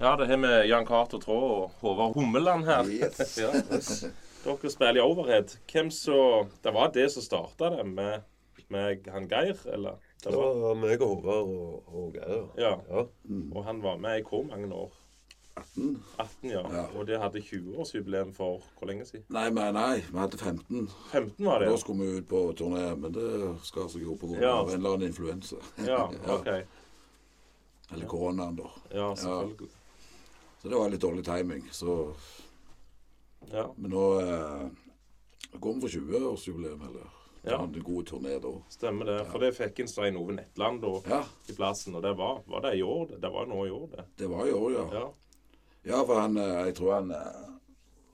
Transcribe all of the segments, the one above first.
Ja, det har vi Jan Cato Traa og Håvard Hummeland her. Yes. ja. Dere spiller i Overhead. Hvem så Det var det som starta det, med, med han Geir, eller? Det Det var, var meg og Håvard og, og Geir. ja. Ja. Og han var med i hvor mange år? 18. 18, ja. Ja. Og det hadde 20-årsjubileum for hvor lenge siden? Nei, men nei, vi hadde 15. 15 var det, Da ja. skulle vi ut på turné, men det skar seg jo pga. Ja. av en eller annen influensa. Ja, OK. Eller koronaen, da. Ja, selvfølgelig. Så det var litt dårlig timing. Så, Ja. men nå eh, går vi for 20-årsjubileum, eller Ja. ja. en god turné da. Stemmer det. For det fikk en Stein Ove Netland da, Ja, i plassen, og det var, var det i år? Det, det var nå i år, det. det var i år, ja. Ja. Ja, for han eh, Jeg tror han eh,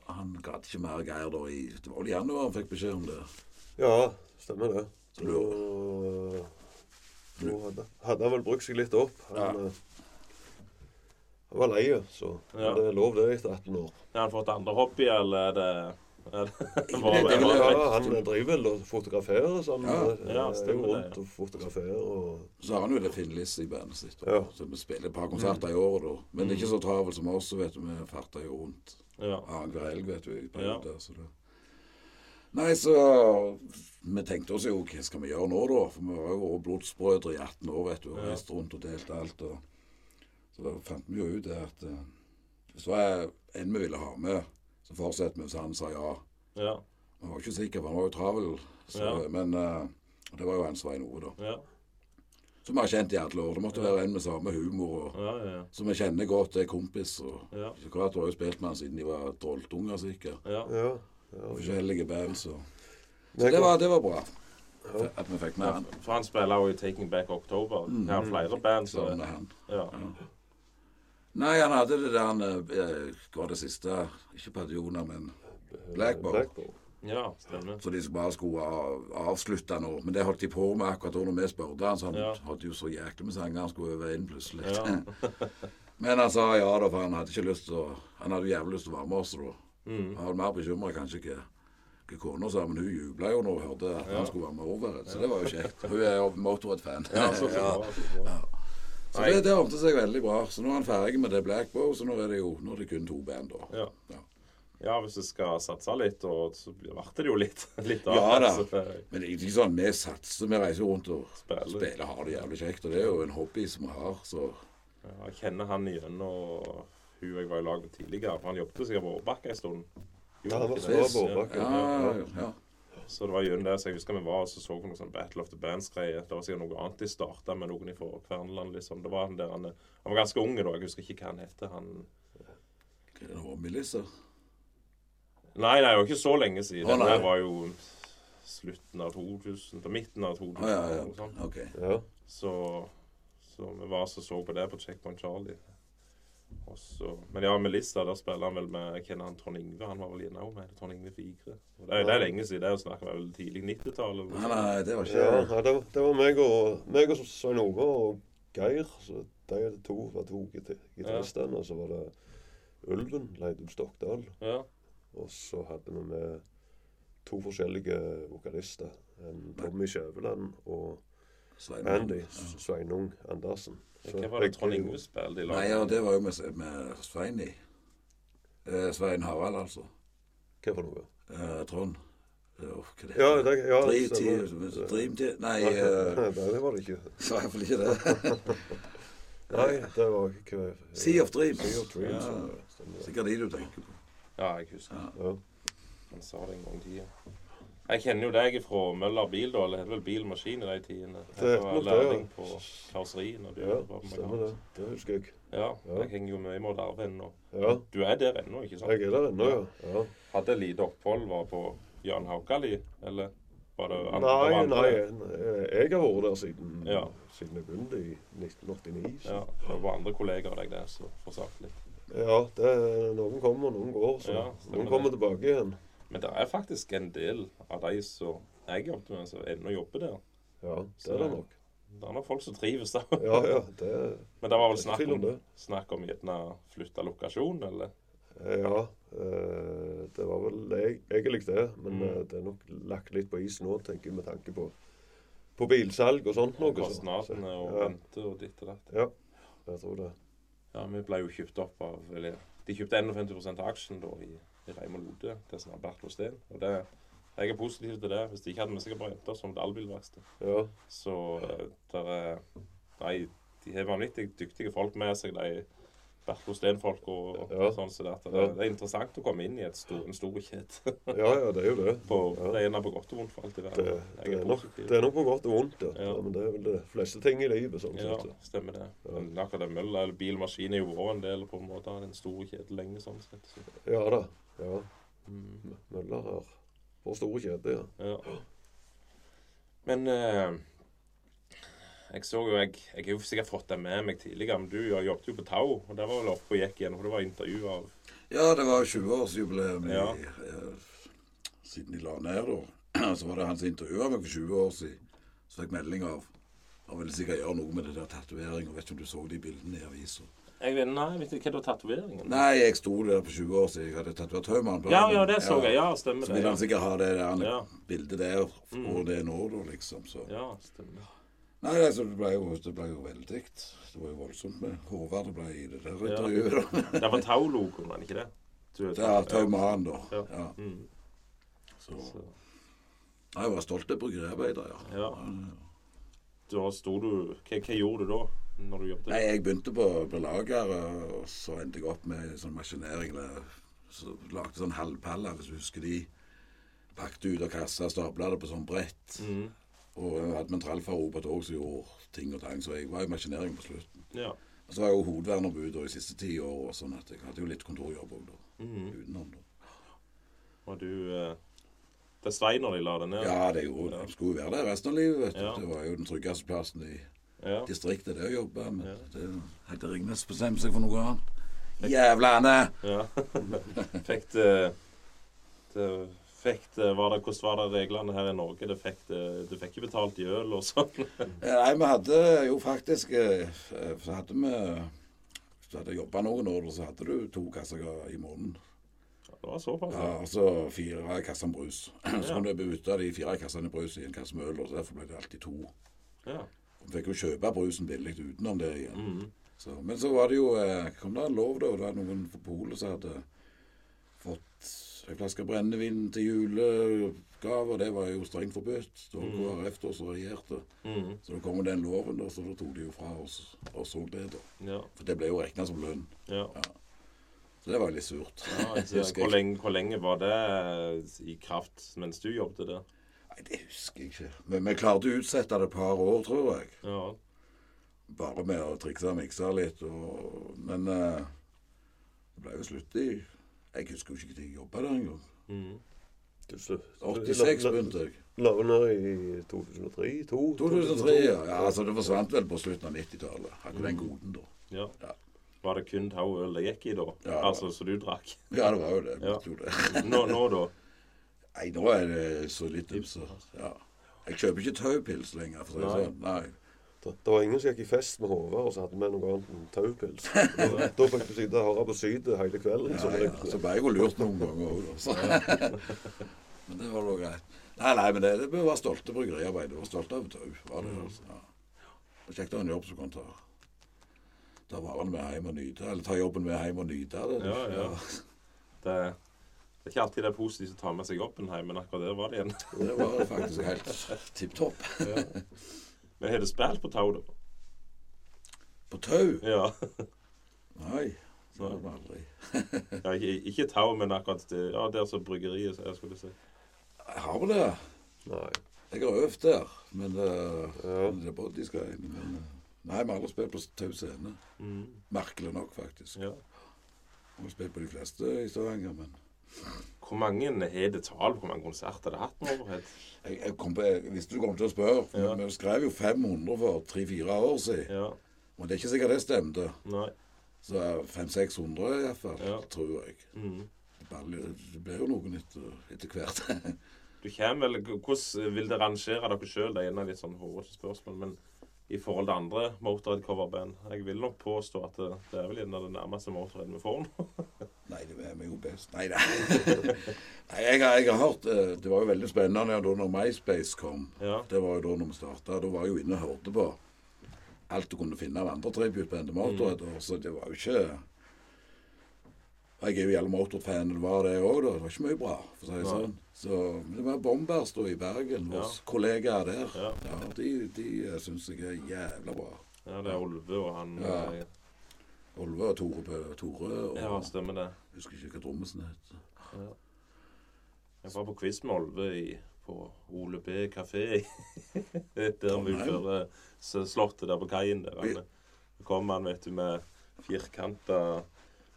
Han gadd ikke mer Geir da i Det var vel i januar han fikk beskjed om det. ja, stemmer det. Så Nå, nå hadde, hadde han vel brukt seg litt opp. Han, Ja. Han var lei, så Ja. det er lov det etter 18 år. Har han fått andre hobbyer, eller er det, er det det- var, det var, Ja, han driver vel og fotograferer, så han Ja. eh, Ja, rundt og fotograferer. Og, Så har han jo det Finlis i bandet sitt. Og, Ja. Så vi spiller et par konserter i året, da. Men det er ikke så travelt som oss, vet du. Vi farter jo rundt ja. annenhver helg, vet du. i Ja. perioder, så det. Nei, så Vi tenkte oss jo hva skal vi gjøre nå, da? For vi var jo blodsbrødre i 18 år, vet du. Og Ja. reiste rundt og delte alt. Og, så fant vi jo ut det at eh, hvis det var en vi ville ha med, så fortsetter vi. hvis han sa ja. ja. Var ikke sikre, for han var jo travel. Så, Ja. Men eh, det var jo hans vei noe, da. Ja, Som vi har kjent i alle år. Det måtte være en med samme humor. og ja, ja. Som vi kjenner godt, er kompis. og Ja, Så akkurat, Du har jo spilt med han siden de var trolltunger, sikkert. ja. ja, ja. Forskjellige band, så Så det var, det var bra. At vi fikk med han. For han spiller jo i Taking Back October. Det er flere band, så Savner han. ja. Nei, han hadde det der han eh, Hva var det siste? Ikke Padjona, men Blackboard. Blackboard. ja, stemmer. Så de bare skulle av- avslutte nå. Men det holdt de på med akkurat da vi spurte han. Så han Ja. hadde jo så jæklig med sanger han skulle øve inn plutselig. Ja. Men han sa ja da, for han hadde ikke lyst til å Han hadde jo jævlig lyst til å være med oss da. Mm. Han var mer bekymra kanskje ikke hva kona sa, men hun jubla jo når hun hørte at Ja. han skulle være med over. Så det var jo kjekt. Hun er jo Motorhead-fan. Ja, så, så, så bra. Så det, det ordnet seg veldig bra. Så nå er han ferdig med det Blackbow, så nå er det jo nå er det kun to band, da. Ja. Ja. ja, hvis du skal satse litt, og så blir- ble det jo litt, litt av Ja da. Men det er ikke sånn vi satser. Vi reiser rundt og Spiller. spiller, har det jævlig kjekt. Og det er jo en hobby som vi har, så Ja, jeg kjenner han igjen, og hun jeg var i lag med tidligere. For han jobbet sikkert på Årbakka en stund. Ja, det var så på Årbakka. Ja, ja. ja. Så det var gjennom det, så jeg husker vi var og så så på noe sånn Battle of the Bands-greie. Det var sikkert noe annet de starta med, noen fra Kverneland, liksom. Det var han der han Han var ganske ung da, jeg husker ikke hva han heter. Han Hva det var Melissa? Nei, nei, det var ikke så lenge siden. Oh, det var jo slutten av 2000, til midten av 2000. Å ja, ja. noe sånt. OK. Ja. Så, så vi var så så på det på Checkpoint Charlie. Og så, men ja, Melissa, der spiller han vel med kjenner han Trond Yngve. Han var vel inne med Trond Yngve Figre. Og Det, er- det er lenge siden. Det er jo snakk om vel tidlig 90-tallet. Nei, nei, det var ikke Ja, ja det, var- det var meg og, meg og Svein Ove og Geir. Så de er to, var to gitaristene. Ja. Og så var det Ulven, Leidum Stokdal. Ja. Og så hadde vi med to forskjellige vokalister. En Tommy Skjæveland og Svein. Andy Sveinung Andersen. Så Hva var det Trond Ingve spilte i lag? Nei, ja, det var jo med, med Svein i. Eh, Svein Harald, altså. Hva for noe? Eh, Trond. Eh, hva det? Ja, det, ja Dream. Team- Dream Team Nei, Nei, eh, det var det ikke. Det i hvert fall ikke det. Nei, det var ikke Sea of Dreams. Sea of Dreams, Ja. ja. Sikkert de du tenker på. Ja, jeg husker. Ja. Han sa det en gang i tida. Jeg kjenner jo deg fra Møller bil, da. Eller het vel Bilmaskin i de tidene. Det Jeg var lærling på når du Ja, på stemmer det. Det husker jeg. Ja, Ja. jeg henger jo mye med Arve ennå. Ja, Du er der ennå, ikke sant? jeg er der ennå, ja. ja. Hadde lite opphold, var på Jan Haukali, eller var det andre? Nei, andre? nei, jeg har vært der siden, Ja. siden jeg begynte i 1989. Så. Ja, det var andre kollegaer av deg der som får litt. Ja, det noen kommer, noen går. Så Ja, noen kommer tilbake igjen. Men det er faktisk en del av de som jeg jobbet med, som ennå jobber der. Ja, det er det nok. Det er nok folk som trives der. Ja, ja, det Men det var vel snakk om snakk om gjerne flytte lokasjon, eller? Ja, eh, det var vel eg- egentlig det. Men Mm. eh, det er nok lagt litt på is nå, tenker jeg, med tanke på, på bilsalg og sånt noe. Kostnadene og ja, rente og ditt og datt. ja, jeg tror det. Ja, vi ble jo kjøpt opp av eller, De kjøpte 51 av aksjen da i Reimar Lode til sånn Bertil Steen. Og det, jeg er positiv til det. Hvis de ikke hadde med seg bare jenter som et allbilverksted. Ja. Så eh, der er Nei, de har vanvittig dyktige folk med seg, de Bertil Steen-folk og, og Ja. sånn. Så det, det, er interessant å komme inn i et stor, en stor kjede. ja, ja, det er jo det. på, Ja. Det ene på godt og vondt for alt i verden. det, det, er nok, det er nok på godt og vondt, ja. Ja. Men det er vel det fleste ting i livet. sånn Ja, sett. stemmer det. Men akkurat det mølla eller bil er jo vært en del på en måte av den store kjeden lenge. sånn sett. Så, Ja da. Ja. mm, Møller her. for store kjeder, ja. ja. Men eh, jeg så jo jeg, jeg har jo sikkert fått det med meg tidligere, men du jobbet jo på Tau, og der var vel oppe og gikk igjen, for det var intervju av Ja, det var 20-årsjubileum Ja. eh, siden de la ned, da. Så var det han som intervjua meg for 20 år siden. Så fikk melding av Han ville sikkert gjøre noe med det der tatoveringa. Vet ikke om du så de bildene i avisa. Jeg vet, nei, vet ikke hva tatoveringen? Nei, jeg sto der for 20 år siden. Jeg hadde tatovert taumannen Ja, ja, det så jeg. Ja, stemmer det. Så vil han sikkert ha det der Ja. bildet der hvor Mm. det nå, da, liksom. Så. ja stemmer. Nei, altså, det ble jo, det ble jo veldig Det var jo voldsomt med Håvard det ble i det der intervjuet. Ja. Det var Tau-logoen, var det ikke det? Ja, Det er da. Ja. Ja. Mm, Så så, Nei, jeg var stolt av bryggeriarbeider, ja. Ja. da sto du hva, hva gjorde du da, når du jobbet? Nei, jeg begynte på, på lager, og så endte jeg opp med sånn maskinering. eller Så lagde sånn halvpaller, hvis du husker de. Pakte ut av kassa, stabla det på sånn brett. Mm, Og jeg hadde med en trallfarrobot òg som gjorde ting og tang, så jeg var i maskinering på slutten. ja. Og så var jeg jo hovedverneombud de siste ti år, sånn at jeg hadde jo litt kontorjobb òg, da. Mm. Utenom, da. Og du eh, Det Svein når de la det ned? Ja, det gjorde ja. skulle jo være der resten av livet, vet du. Ja. Det var jo den tryggeste plassen i Ja. distriktet, det å jobbe. Men Ja. det heter Ringnes bestemmer seg for noe annet. Jævlane! ja. fikk det, det Fikk det, var det, Hvordan var det reglene her i Norge? Det fikk, det, du fikk ikke betalt i øl og sånn? Nei, vi hadde jo faktisk eh, Så hadde vi Hvis du hadde jobba noen år, så hadde du to kasser i måneden. Det var såpass? Ja, altså fire kasser med brus. Så kunne du bytte de fire kassene brus i en kasse med øl, og derfor ble det alltid to. Ja. Vi fikk jo kjøpe brusen billig utenom det igjen. Mm. Så, men så var det jo eh, kom det en lov, da. Det var noen på Polet som hadde fått en flaske brennevin til julegave. Det var jo strengt forbudt. Da var KrF da som regjerte. Mm. Så da kom den loven, da, så da tok de jo fra oss og så det, da. Ja. For det ble jo regna som lønn. ja. Så det var litt surt. ja hvor, lenge, hvor lenge var det i kraft mens du jobbet der? Nei, det husker jeg ikke. Men vi klarte å utsette det et par år, tror jeg. Ja. Bare med å trikse og mikse litt. Og, men eh, det ble jo slutt i Jeg husker jo ikke når jeg jobba der engang. Mm. 86 la- la- begynte jeg. La under i 2003? 2, 2003, ja. ja. Altså, det forsvant vel på slutten av 90-tallet. Hadde mm. den goden, da. ja. Ja. Var det kun tauøl det gikk i da? Ja. Altså, så du drakk? Ja, det var jo det. Ja. Jo det. Nå, nå da? Nei, nå er det så litt så, ja. Jeg kjøper ikke taupils lenger, for å si sånn. Nei. Det, det var ingen som gikk i fest med Håvard og så hadde med noe annet enn taupils. Da, da fikk du sitte og høre på Sydet hele kvelden. Ja, ja. Så ble jeg jo lurt noen ganger òg, da. Men det var da greit. Nei, nei, men det, det bør være stolte bryggeriarbeidere. Var stolte av tau. Var det, altså. ja. Det er kjekt å ha en jobb som kan ta, ta varene med hjem og nyte. Eller ta jobben med hjem og nyte det. Ja, ja. Det, det er ikke alltid det er positivt å ta med seg Oppenheim, men akkurat der var det igjen. Det var faktisk helt tipp topp. Ja. Men har du spilt på tau, da? På tau? Ja. Nei. Det har vi aldri. ja ikke, ikke tau, men akkurat det, ja, der som bryggeriet, så jeg skulle si. Jeg har vel det. Nei. Jeg har øvd der, men uh, Ja. det er bodysgreiene. Men uh, nei, vi har aldri spilt på Tau scene. Mm. Merkelig nok, faktisk. Ja. Vi har spilt på de fleste i Stavanger, men Hvor mange har det tall? Hvor mange konserter har det hatt med overhead? jeg, jeg, på, jeg du kommer til å spørre. Ja. Vi skrev jo 500 for tre-fire år siden. Ja. Og det er ikke sikkert det stemte. Nei. Så 500-600 iallfall, Ja. tror jeg. Mm. Det blir jo noen etter, etter hvert. Du kommer vel Hvordan vil dere rangere dere sjøl? Det er en av litt sånn hårete spørsmål, men i forhold til andre Motorhead-coverband Jeg vil nok påstå at det, det er vel en av det nærmeste Motorhead vi får nå. Nei, det er vi jo best. Nei da. Nei, jeg, jeg har hørt eh, Det var jo veldig spennende da når MySpace kom. Ja. Det var jo da når vi starta. Da var jeg jo inne og hørte på. alt du kunne finne av andre tributeband til Motorhead. Mm. Så det var jo ikke Jeg er jo jævla Motorhead-fan, det var det òg, da. Det var ikke mye bra, for å si det sånn. Så det var Bombers da i Bergen, Ja. hos kollegaer der. Ja. Ja, De, de syns jeg er jævla bra. Ja, det er Olve og han Ja. eh, Olve og Tore, Bø- Tore og Ja, stemmer det. Jeg husker ikke hva trommisen het. Jeg var på quiz med Olve i, på Ole B kafé. der vi kjører slottet der på kaien. der. Vi- kom han, vet du, med firkanta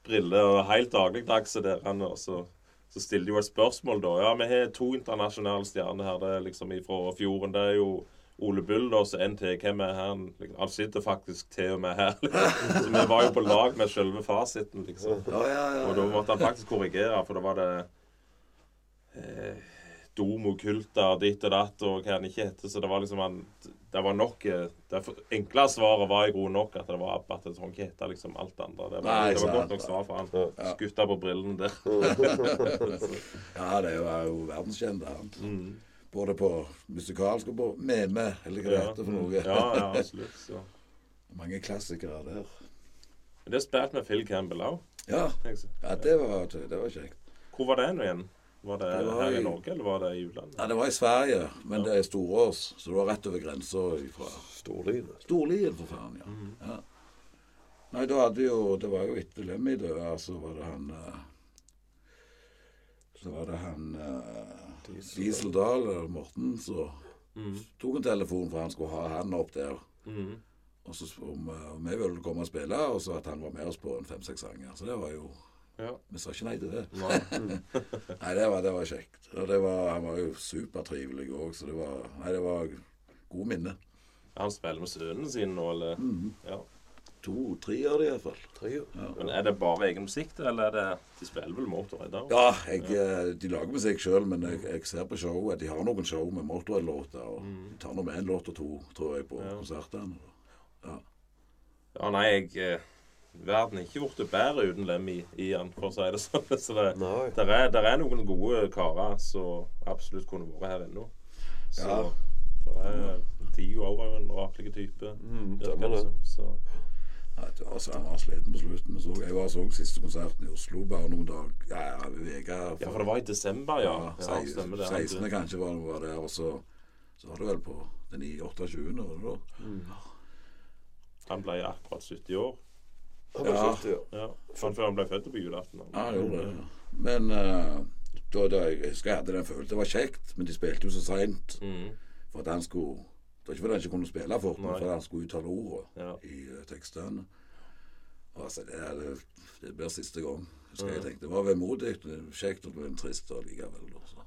briller og helt dagligdags. der. Han, og så, så stiller jo et spørsmål, da. Ja, vi har to internasjonale stjerner her. Det er liksom ifra fjorden. Det er jo Ole Bull og så NT. Hvem er han? Liksom, Han sitter faktisk til og med her. Liksom. Så vi var jo på lag med selve fasiten, liksom. Og da måtte han faktisk korrigere, for da var det eh, Domo Kulta og ditt og datt og hva han ikke heter. Så det var liksom han Det var nok eh, Det enkle svaret var i grunnen nok at det var Abba. At det trenger ikke hete liksom alt andre. Det var, Nei, det var godt nok svar for han. Ja. Skutta på brillene der. ja, det var jo verdenskjent, han. Mm. Både på musikalsk og på meme, eller hva det heter for noe. Ja, ja, absolutt. Så. Mange klassikere der. Men det spilte med Phil Campbell òg. Ja, ja det, var, det var kjekt. Hvor var det nå igjen? Var det, Det var her i- i Norge, eller var det i utlandet? Ja, Det var i Sverige, men det er Storås, så det var rett over grensa fra Storlien. Storlien, for faen. ja. ja. Nei, da hadde jo Det var jo etter Lemmy døde, så var det han eh, Så var det han uh, Diesel Dahl, eller Morten, så Mm. tok en telefon for han skulle ha han opp der. Mm. Og så om, eh, om jeg ville komme og spille, og så at han var med oss på en fem-seks sanger. Så det var jo Ja. Vi sa ikke nei til det. Nei. Nei, det var, det var kjekt. Og det var, han var jo supertrivelig òg, så det var Nei, det var gode minner. Han spiller med sønnen sin nå, eller? Mm. Ja. To-tre av det iallfall. Ja. Men Er det bare egen musikk, eller er det De spiller vel Motorhead da? Ja, jeg, ja. de lager musikk sjøl, men jeg, jeg ser på showet. De har noen show med Motorhead-låter. Og de tar nå med en låt og to, tror jeg, på Mm. Ja. konsertene. Ja, nei, jeg eh, Verden er ikke blitt bedre uten Lemmy i den, for å si det sånn. Så det, der, er, der er noen gode karer som absolutt kunne vært her ennå. Så Ja. det er Dio òg er jo en rakelig type. Mm, virker det det. som. Så, Nei, det var så Han var sliten på slutten. Men så, jeg var så siste konserten i Oslo bare noen dager Ja, ja, uke ja, for det var i desember, ja. Ja, ja sei- stemmer det. 16. kanskje var, var der. og så, så var det vel på den 28. var det da. Han ble akkurat 70 år. Han var Ja. 70, ja. Ja, han før han ble født på julaften. Ja, han gjorde det. Men uh, da, da, jeg husker jeg hadde den følelsen. Det var kjekt, men de spilte jo så seint Mm, for at han skulle Det var ikke fordi han ikke kunne spille fort, men fordi han skulle uttale ordene ja. i uh, tekstene. Og altså, det, er- det, det blir siste gang. Husker jeg tenkte. Det var vemodig, kjekt og men trist allikevel. likevel. så.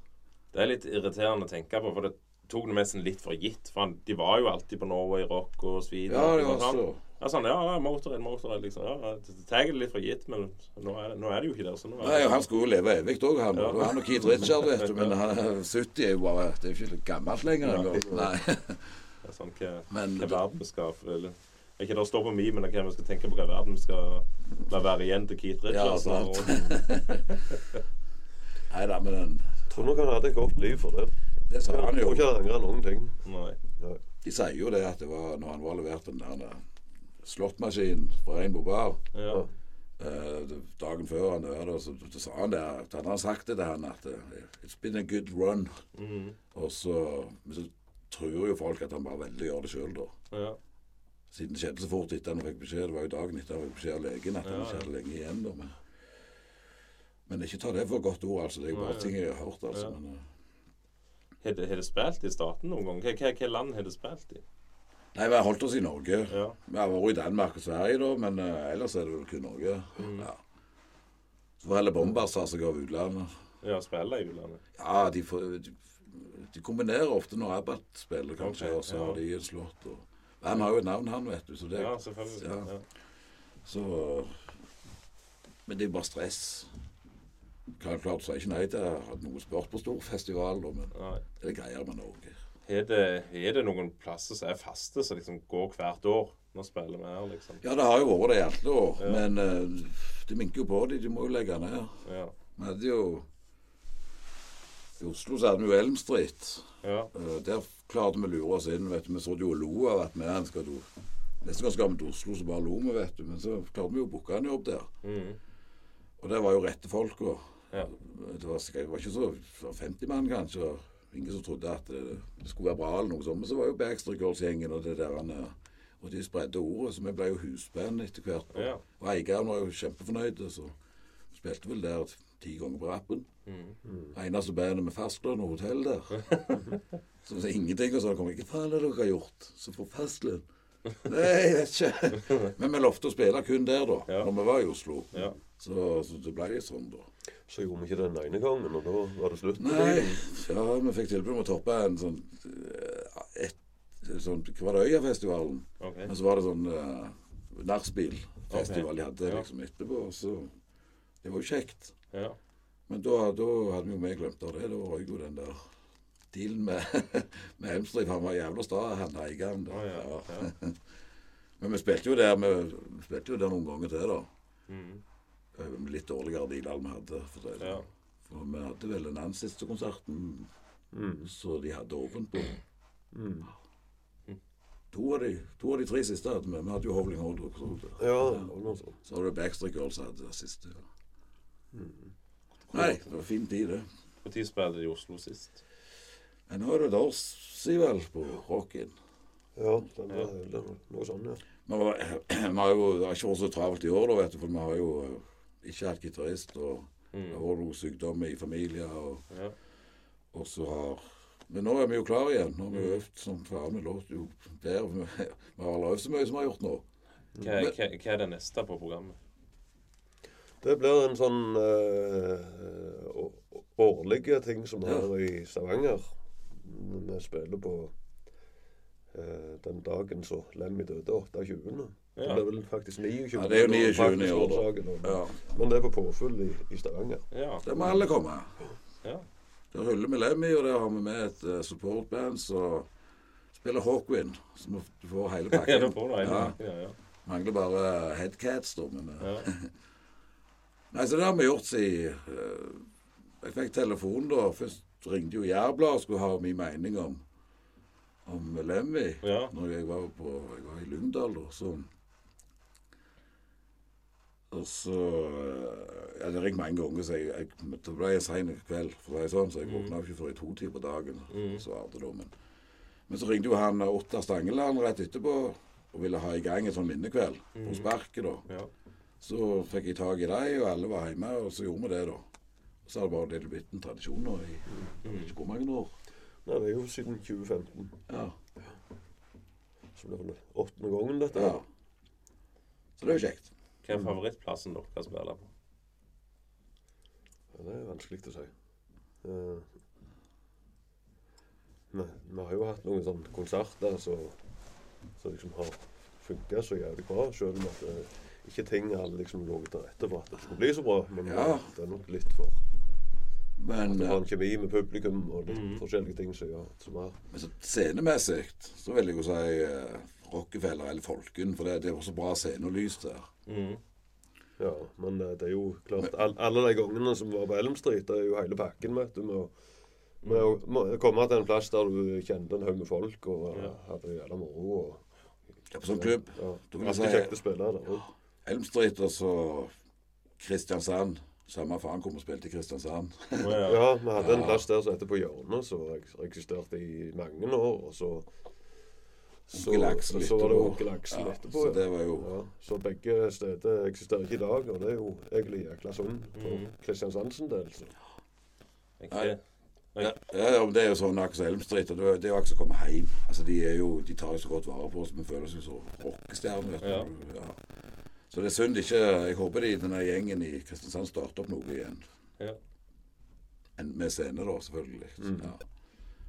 Det er litt irriterende å tenke på, for det tok det nesten litt for gitt. For han, de var jo alltid på Norway Rock og Sweden. Ja, det var sånn. så Ja, sånn, ja, ja, Motorhead, Motorhead, liksom. Ja, tar det litt for gitt, men nå er, nå er det jo ikke der. Så nå er Nei, det, Han skulle jo leve evig òg, han. Ja. Han og Keith Richard, vet du. Men han, 70 er jo bare Det er jo ikke gammelt lenger Ja. Nei. det er sånn hva, Men hva verden vi skal eller, Ikke det står på mi, men hva vi skal tenke på hva verden skal la være igjen til Keith Ja, Richards. sant. Nei da, men den, tror nok han hadde et godt liv for det. Det sa Jeg han jo. tror ikke han angrer noen ting. Nei. De sier jo det at det var når han var levert den der slåttmaskinen fra Rainbow Bar Ja. eh, dagen før han døde, så, så sa han det at han hadde sagt det til han at eh, It's been a good run. Mhm. Og så, men så tror jo folk at han bare veldig gjør det sjøl, da. ja. Siden det skjedde så fort etter han fikk beskjed. Det var jo dagen etter han fikk beskjed av legen at han ikke ja. hadde lenge igjen. da, men men ikke ta det for godt ord, altså. Det er jo bare ting jeg har hørt, altså. Ja. Men, eh, Har det, spilt i staten noen gang? Hva land har det spilt i? nei, vi har holdt oss i Norge. Ja. Vi har vært i Danmark og Sverige, da, men uh, ellers er det vel kun Norge. Mm. Ja. Så får heller Bombers ta seg av utlandet. Ja, spille i utlandet. Ja, de, får, de, de kombinerer ofte når Abbat spiller, kanskje, okay, og så ja. har de en slått. Og, han har jo et navn, han, vet du. Så det, Ja, selvfølgelig. Ja. Ja. Så Men det er bare stress. Klart, klart så er ikke nei til å ha noe sport på stor festival, men Nei. det greier vi Norge. Er det, er det noen plasser som er faste, som liksom går hvert år? Nå spiller vi her, liksom. Ja, det har jo vært det i alle år, Ja. men uh, de minker jo på de, de må jo legge ned. Ja. Vi hadde jo I Oslo så hadde vi jo Elm Street. Ja. Uh, Der klarte vi å lure oss inn. vet du. Vi så jo og lo av at vi skal Neste gang skal vi til Oslo, så bare lo vi, vet du. Men så klarte vi jo å booke en jobb der. Mm. Og det var jo rette folk. Og Ja. det, var, det var ikke så det var 50 mann, kanskje. Ingen som trodde at det, det skulle være bra, eller noe sånt. Men så var jo Backstreet Girls-gjengen og det der han, eh, Og de spredde ordet, så vi ble jo husband etter hvert. Ja. Og eieren var jo kjempefornøyd, så spilte vel der ti ganger på rappen. Mm. Eneste bandet med fastlønn og hotell der. Så det er ingenting. Og så kom jeg Hva faen har dere gjort så får fastlønn? Nei, jeg vet ikke. Men vi lovte å spille kun der, da. Ja. Når vi var i Oslo. Ja. Så, så det ble sånn, da. Så gjorde vi ikke den ene gangen, og da var det slutt. Nei, ja, vi fikk tilbud om å toppe en sånn eh, et, sånn, Hva var det, Øyafestivalen? Okay. Men så var det sånn uh, nachspielfestival de de hadde Ja. liksom etterpå. Så det var jo kjekt. Ja. Men da, da hadde vi jo vi glemt av det. Da røyk jo den der dealen med, med Elmstrip. Han var jævla sta, han eieren. da. Ja. Ja. ja. Men vi spilte jo der vi spilte jo der noen ganger til, da. Mm. Eh, Litt dårligere dealer vi hadde. For, det. Ja. for vi hadde vel den annen siste konserten Mm. så de hadde åpent på. Mm. To av, de, to av de tre siste hadde vi. Vi hadde jo Hovling Holdrup. Ja, Ja, Så var det Backstreet Girls hadde det siste. Ja. Mm. Nei, det var fin tid, det. Når spilte de i Oslo sist? Men nå er det siden vel på Rocken. Ja, den det er noe sånt, ja. Vi har, vi har jo det har ikke vært så travelt i år, da, vet du, for vi har jo eh, ikke hatt gitarist. Og det har Mm. vært noe sykdom i familien. Og, Ja. og så har Men nå er vi jo klare igjen. Nå har vi jo øvd som faen. Vi låter jo der. Vi har aldri øvd så mye som vi har gjort nå. Hva, hva, hva er det neste på programmet? Det blir en sånn eh, årlige ting som vi Ja. har i Stavanger. Vi spiller på eh, den dagen så Lemmy døde, 28. Det blir vel faktisk 29. Ja, det er jo 29. i år, da. Ja. Men det er på påfyll i, i Stavanger. Ja. Der må alle komme. ja. Der hyller vi Lemmy, og der har vi med et uh, supportband som spiller Hawkwind. Så du får hele ja, pakken. da får du. Ja. Ja, ja. Mangler bare Headcats, da. Men, uh, ja. Nei, så det har vi gjort siden uh, Jeg fikk telefon da. Først ringte jo Jærbladet og skulle ha min mening om, om Lemmy. ja. Når jeg var, på, jeg var i Lyngdal, da. Så Og så Jeg hadde ringt mange ganger, så jeg, jeg, da ble jeg sein kveld, for å si sånn, så jeg våkna jo ikke før i to timer på dagen. Mm. svarte da, men, men så ringte jo han eh, Ottar Stangeland rett etterpå og ville ha i gang en sånn minnekveld på Mm. sparket. da. ja. Så fikk jeg tak i dem, og alle var hjemme, og så gjorde vi det, da. Så har det bare det blitt en tradisjon nå i jeg ikke hvor mange år. Nei, det er jo siden 2015. Ja. Så det er vel åttende gangen, dette. ja. Så det er jo kjekt. Hva er favorittplassen dere spiller på? Ja, det er vanskelig å si. Eh, vi, vi har jo hatt noen sånne konserter som som liksom har funka så jævlig bra, selv om at eh, ikke ting hadde liksom ligget til rette for at det skulle bli så bra. Men Ja. eh, det er nok litt for Men, at eh, en kjemi med publikum og litt Mhm. forskjellige ting som gjør som er men så scenemessig så vil jeg jo si uh, Rockefeller eller Folken, for det, det var så bra scenelys der. Mm. Ja, men eh, det er jo klart all, Alle de gangene som var på Elm Street, det er jo hele pakken, vet du. Med å, med å må komme til en plass der du kjente en haug med folk og Ja. hadde det jævla moro. Og, Ja, på sånn klubb. Ja, Du kan si-. Elm Street og så Kristiansand. Samme faen kom og spilte i Kristiansand. Oh, ja. Ja, vi hadde en Ja. plass der som heter På hjørnet, som eksisterte i mange år. Og så så, Onkel Aksel så var det. Onkel Aksel Ja, etterpå. så det var jo- ja, Så begge steder eksisterer ikke i dag, og det er jo egentlig jækla synd for Mhm. Kristiansand sin del. Så. Nei. Nei. Ja, ja, det er jo sånn akkurat som Elm og Det er jo akkurat som å komme hjem. Altså, de, er jo, de tar jo så godt vare på oss. Vi føler oss så rockestjerner. Ja. Ja. Så det er synd ikke Jeg håper de, denne gjengen i Kristiansand starter opp noe igjen. Ja. En, med scene, da, selvfølgelig. Så, Mm. ja.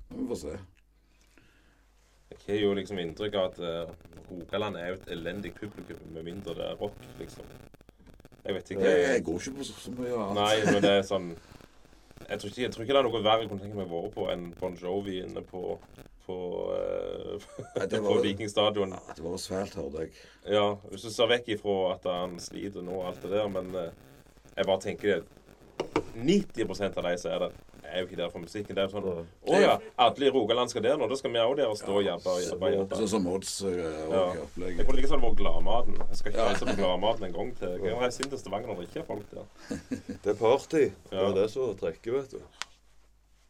Men vi får se. Jeg har jo liksom inntrykk av at uh, Rogaland er jo et elendig publikum, med mindre det er rock, liksom. Jeg vet ikke. Jeg, jeg går ikke på så, så mye annet. Nei, men det er sånn Jeg tror ikke, jeg tror ikke det er noe verre jeg kunne tenke meg å være på enn Bon Jovi inne på på, eh, Nei, det på var- Viking stadion. Ja, Det var svært, hørte jeg. Ja, hvis du ser vekk ifra at han sliter nå og alt det der, men eh, jeg bare tenker det 90% av de som er der, er jo ikke der for musikken. Det er sånn. Å ja, alle i Rogaland skal der nå. Da skal vi òg der og stå og jabbe og jabbe. jabbe. Sånn som Odds Ja. og. Jeg kunne like sånn vært Gladmaten. Jeg skal ikke reise på Gladmaten en gang til. Jeg kan reise inn til Stavanger ikke er folk der. Det er party. Det er det som trekker, vet du.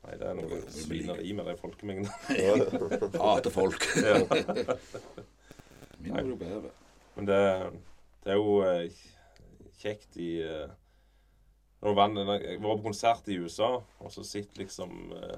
Nei, det er noe svineri med de folkemengdene. Ja. Hater folk. Ja. Mindre jo bedre. Men det, det er jo eh, kjekt i eh, når du vann- Jeg var på konsert i USA, og så sitter liksom eh,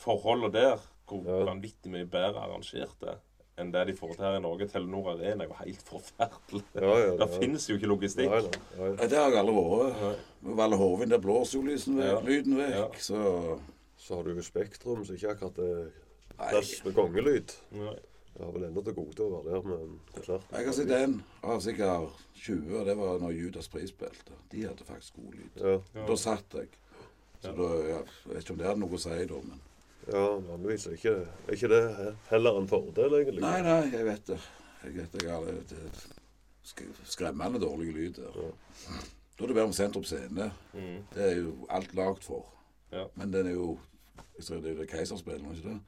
forholdene der hvor Ja. vanvittig mye bedre arrangert det enn det de får til her i Norge. Telenor Arena er jo helt forferdelig. Ja, ja, Det finnes jo ikke logistikk. Nei, nei, nei. Nei, Det har jeg aldri vært. Valle Hovin, der blåser jo lysen vekk, Ja. lyden vekk. Ja. Så Så har du jo Spektrum, så ikke akkurat det er plass med kongelyd. Nei. Jeg har vel ennå til gode å være der men en konsert. Jeg har sett. Jeg har sikkert 20, og det var når Judas Pris spilte. De hadde faktisk god lyd. Ja. Da satt jeg. Så da, ja, jeg vet ikke om det hadde noe å si da, men ja vanligvis er ikke, er ikke det heller en fordel, egentlig. Nei, nei, jeg vet det. Jeg vet jeg har det, det skremmende dårlig lyd der. Ja. Da er det bedre om Sentrum Scene. Mm. Det er jo alt lagd for. Ja. Men den er jo jeg tror det er det Keiserspillet, ikke det?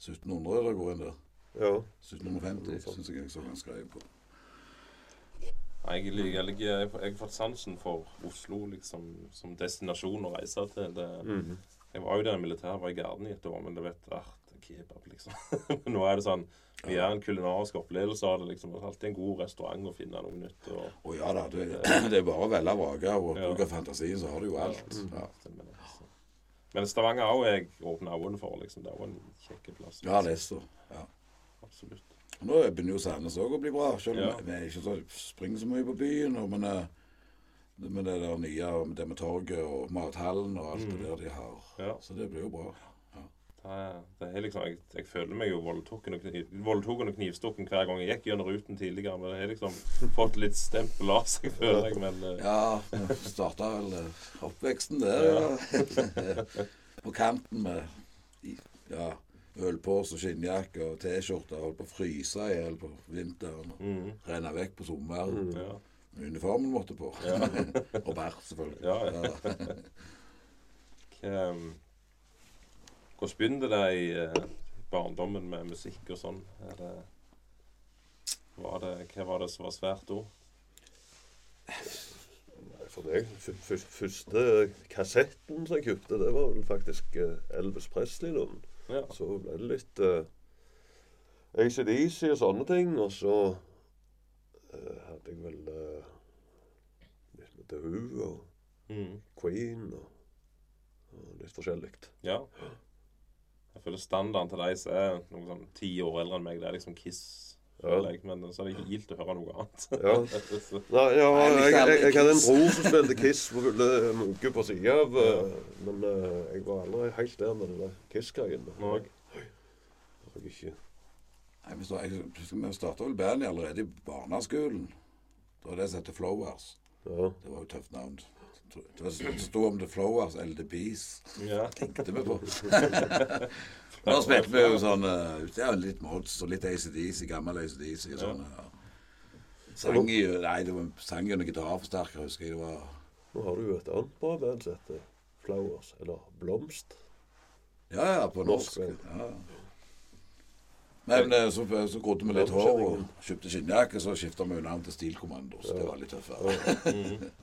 1700 det går inn der. Ja. 1750 syns jeg jeg så han skrev på. Jeg, liker, jeg, liker, jeg, har fått sansen for Oslo liksom, som destinasjon å reise til. Det, Mhm. Jeg var jo der i militæret, var i Garden i et år, men det vet vært er kebab, liksom. men nå er det sånn Vi er en kulinarisk opplevelse av det. liksom. Det er alltid en god restaurant å finne noe nytt. og... Å ja da, det, det er bare å velge og vrake og Ja. bruke fantasien, så har du jo alt. Ja, Ja, det, altså. Men Stavanger òg jeg åpna øynene for. liksom. Det jo en kjekk plass. ja det er så. Ja. Absolutt. Nå begynner jo Sandnes òg å bli bra, selv om Ja. vi ikke så springer så mye på byen. Og, men eh, med det der nye det med torget og mathallen og alt Mm. det der de har. Ja. Så det blir jo bra. Det er, liksom, jeg, jeg føler meg jo voldtatt og, kniv, og knivstukken hver gang jeg gikk gjennom ruten tidligere. Men det har liksom fått litt stempel av seg, føler jeg. Men eh, Ja, starta vel eh, oppveksten der, ja. på kanten med ja, ølpose og skinnjakke og T-skjorte. Holdt på å fryse i hjel på vinteren. mm, Renne vekk på sommeren. ja. Uniformen måtte på. Ja. og bær, selvfølgelig. Ja, ja. Hvordan begynte det i eh, barndommen med musikk og sånn? Hva var det som var svært da? For deg, første kassetten som jeg kjøpte, det var vel faktisk eh, Elvis Presley-lån. Ja. Så ble det litt uh, ACDC og sånne ting. Og så uh, hadde jeg vel uh, litt med The Who og Mm, Queen og, og litt forskjellig. ja. Jeg føler standarden til de som er noen sånn ti år eldre enn meg, det er liksom Kiss. Ja. Men så er det ikke gildt å høre noe annet. Ja. Nei, ja, jeg jeg, jeg, hadde en bror som spilte Kiss på fulle munke på sida av. eh, Men uh, jeg var aldri helt der med den Kiss-greien. Vi starta vel bandet allerede i barneskolen. Det var det som het Flowers. Ja. Det var jo tøft navn. Det sto om The Flowers eller The Bees. Ja. Tenkte vi på. Da spilte vi jo sånn eh, ja, litt Mods og litt ACDC, gammel ACDC. og Sånn, ja. Sang i Nei, det var sang gjennom gitarforsterker, husker jeg. det var... Nå har du jo et annet bra band som heter Flowers, eller Blomst. Ja, ja, på Norsk. Ja. Men eh, så, så grodde vi litt hår og kjøpte skinnjakke, så skifta vi navn til Stilkommando. Så det var litt tøffere.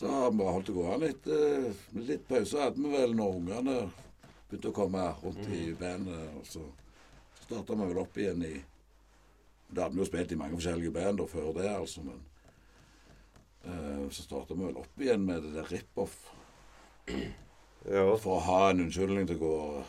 Så har vi holdt det gående litt, eh, litt pause hadde vi vel når ungene begynte å komme rundt i bandet. Og så starta vi vel opp igjen i Da hadde vi jo spilt i mange forskjellige band før det, altså, men uh, Så starta vi vel opp igjen med det der rip-off Ja. for å ha en unnskyldning til å gå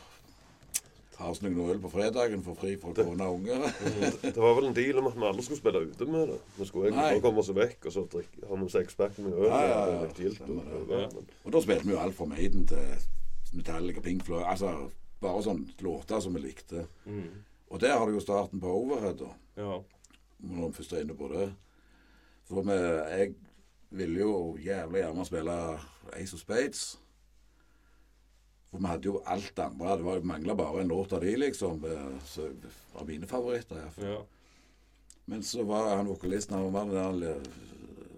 ta oss noen øl på fredagen for fri fra kone og unger. Det var vel en deal om at vi alle skulle spille ute med det. Vi skulle egentlig bare komme oss vekk og så drikke, ha noen sekspack med øl. Ja, ja, ja, Gilt, og- ja, Og da spilte vi jo alt fra Maiden til Metallica, Pink Floyd. Altså bare sånn låter som vi likte. mm, Og der har du jo starten på Overhead, da. ja. Når vi først er inne på det. For vi, jeg ville jo jævlig gjerne spille Ace of Spades. For vi hadde jo alt andre. Det var mangla bare en låt av de, liksom. eh, Så, av mine favoritter. ja. Men så var han vokalisten Han var den der